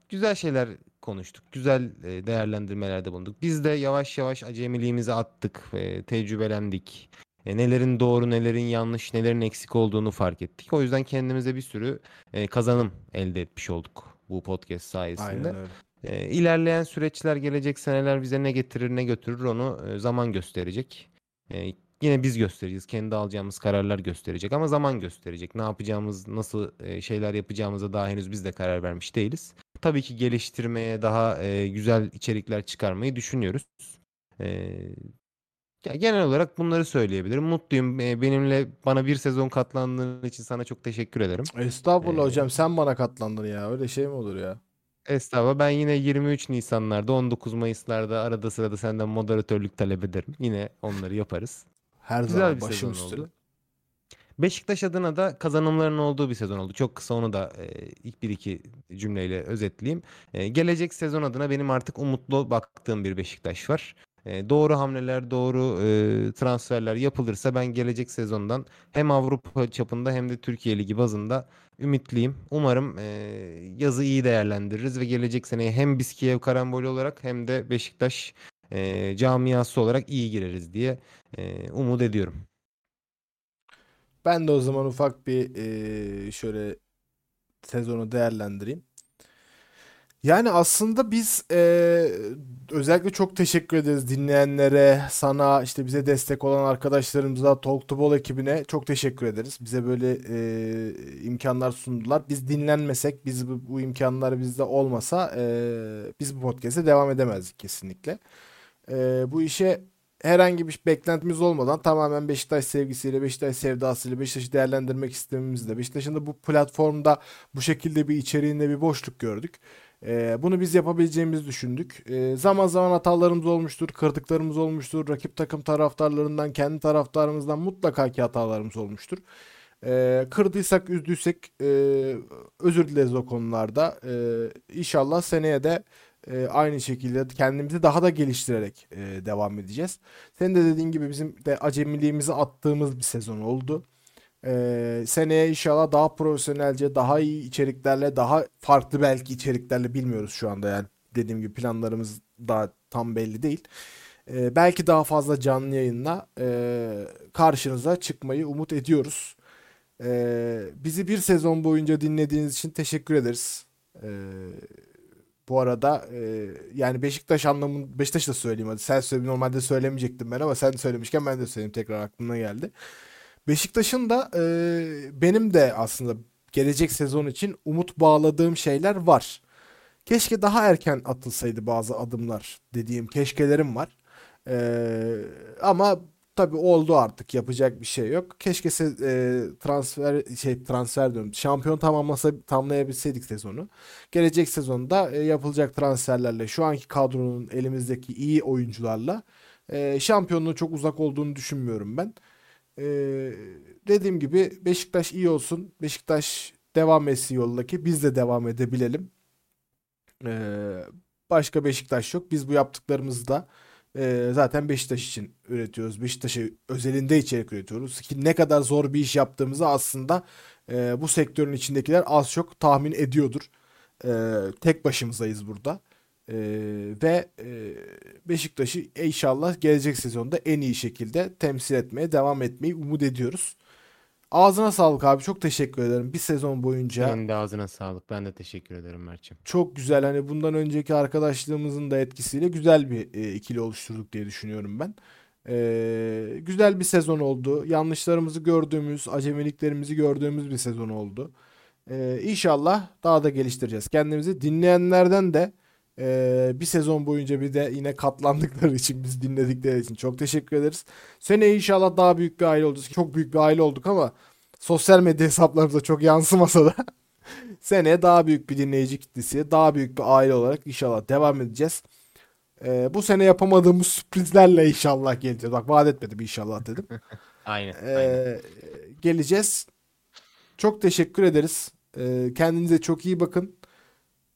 güzel şeyler konuştuk. Güzel e, değerlendirmelerde bulunduk. Biz de yavaş yavaş acemiliğimizi attık. e, tecrübelendik. E, nelerin doğru, nelerin yanlış, nelerin eksik olduğunu fark ettik. O yüzden kendimize bir sürü e, kazanım elde etmiş olduk bu podcast sayesinde. Aynen öyle. E, ilerleyen süreçler, gelecek seneler bize ne getirir, ne götürür onu e, zaman gösterecek. E, yine biz göstereceğiz. Kendi alacağımız kararlar gösterecek ama zaman gösterecek. Ne yapacağımız, nasıl e, şeyler yapacağımıza daha henüz biz de karar vermiş değiliz. Tabii ki geliştirmeye, daha e, güzel içerikler çıkarmayı düşünüyoruz. E, ya genel olarak bunları söyleyebilirim. Mutluyum. Benimle bana bir sezon katlandığın için sana çok teşekkür ederim. Estağfurullah Ee, hocam sen bana katlandın ya. Öyle şey mi olur ya? Estağfurullah. Ben yine 23 Nisanlarda, 19 Mayıslarda arada sırada senden moderatörlük talep ederim. Yine onları yaparız. Her Güzel zaman bir başım sezon üstüne. oldu. Beşiktaş adına da kazanımların olduğu bir sezon oldu. Çok kısa onu da e, ilk bir iki cümleyle özetleyeyim. E, gelecek sezon adına benim artık umutlu baktığım bir Beşiktaş var. E, doğru hamleler, doğru e, transferler yapılırsa ben gelecek sezondan hem Avrupa çapında hem de Türkiye Ligi bazında ümitliyim. Umarım e, yazı iyi değerlendiririz ve gelecek seneye hem biz Kiev Karambol olarak hem de Beşiktaş e, camiası olarak iyi gireriz diye e, umut ediyorum. Ben de o zaman ufak bir eee, şöyle sezonu değerlendireyim. Yani aslında biz eee, özellikle çok teşekkür ederiz dinleyenlere, sana, işte bize destek olan arkadaşlarımıza, Talk to Ball ekibine çok teşekkür ederiz. Bize böyle eee, imkanlar sundular. Biz dinlenmesek, biz bu, bu imkanlar bizde olmasa eee, biz bu podcast'e devam edemezdik kesinlikle. Eee, bu işe herhangi bir beklentimiz olmadan tamamen Beşiktaş sevgisiyle, Beşiktaş sevdasıyla Beşiktaş'ı değerlendirmek istememizle, Beşiktaş'ın da bu platformda bu şekilde bir içeriğinde bir boşluk gördük. Ee, bunu biz yapabileceğimizi düşündük. Ee, zaman zaman hatalarımız olmuştur, kırdıklarımız olmuştur. Rakip takım taraftarlarından, kendi taraftarımızdan mutlaka ki hatalarımız olmuştur. Ee, kırdıysak, üzdüysek e, özür dileriz o konularda. Ee, İnşallah seneye de e, aynı şekilde kendimizi daha da geliştirerek e, devam edeceğiz. Senin de dediğin gibi bizim de acemiliğimizi attığımız bir sezon oldu. Ee, seneye inşallah daha profesyonelce, daha iyi içeriklerle, daha farklı belki içeriklerle bilmiyoruz şu anda yani. Dediğim gibi planlarımız daha tam belli değil. Ee, belki daha fazla canlı yayınla e, karşınıza çıkmayı umut ediyoruz. Ee, bizi bir sezon boyunca dinlediğiniz için teşekkür ederiz. Ee, bu arada e, yani Beşiktaş anlamında Beşiktaş da söyleyeyim hadi. Sen söyle normalde söylemeyecektim ben ama sen söylemişken ben de söyleyeyim tekrar aklıma geldi. Beşiktaş'ın da e, benim de aslında gelecek sezon için umut bağladığım şeyler var. Keşke daha erken atılsaydı bazı adımlar dediğim keşkelerim var. E, ama tabii oldu artık yapacak bir şey yok. Keşke e, transfer şey transfer diyorum. Şampiyon tamamlasa tamamlayabilseydik sezonu. Gelecek sezonda e, yapılacak transferlerle şu anki kadronun elimizdeki iyi oyuncularla e, şampiyonluğun çok uzak olduğunu düşünmüyorum ben. Ee, dediğim gibi Beşiktaş iyi olsun. Beşiktaş devam etsin yoldaki. Biz de devam edebilelim. Ee, başka Beşiktaş yok. Biz bu yaptıklarımızı da e, zaten Beşiktaş için üretiyoruz. Beşiktaş'ı özelinde içerik üretiyoruz. Ki ne kadar zor bir iş yaptığımızı aslında e, bu sektörün içindekiler az çok tahmin ediyordur. E, tek başımızdayız burada. E, ve e, Beşiktaş'ı inşallah gelecek sezonda en iyi şekilde temsil etmeye devam etmeyi umut ediyoruz. Ağzına sağlık abi. Çok teşekkür ederim. Bir sezon boyunca Senin de ağzına sağlık. Ben de teşekkür ederim Mert'ciğim. çok güzel hani bundan önceki arkadaşlığımızın da etkisiyle güzel bir e, ikili oluşturduk diye düşünüyorum ben. Ee, güzel bir sezon oldu. Yanlışlarımızı gördüğümüz, acemiliklerimizi gördüğümüz bir sezon oldu. Ee, inşallah daha da geliştireceğiz kendimizi. Dinleyenlerden de ee, bir sezon boyunca bir de yine katlandıkları için, biz dinledikleri için çok teşekkür ederiz. Seneye inşallah daha büyük bir aile olacağız. Çok büyük bir aile olduk ama sosyal medya hesaplarımıza çok yansımasa da seneye daha büyük bir dinleyici kitlesi, daha büyük bir aile olarak inşallah devam edeceğiz. Ee, bu sene yapamadığımız sürprizlerle inşallah geleceğiz. Bak vaat etmedim inşallah dedim. Aynen. Ee, geleceğiz. Çok teşekkür ederiz. Ee, kendinize çok iyi bakın.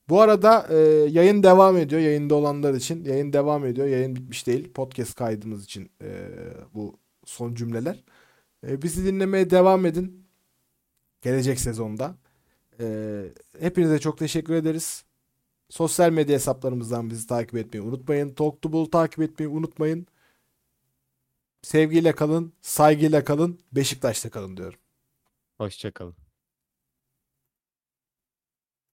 Bu arada e, yayın devam ediyor. Yayında olanlar için yayın devam ediyor. Yayın bitmiş değil. Podcast kaydımız için e, bu son cümleler. E, bizi dinlemeye devam edin. Gelecek sezonda. E, hepinize çok teşekkür ederiz. Sosyal medya hesaplarımızdan bizi takip etmeyi unutmayın. Talk takip etmeyi unutmayın. Sevgiyle kalın, saygıyla kalın, Beşiktaş'ta kalın diyorum. Hoşçakalın.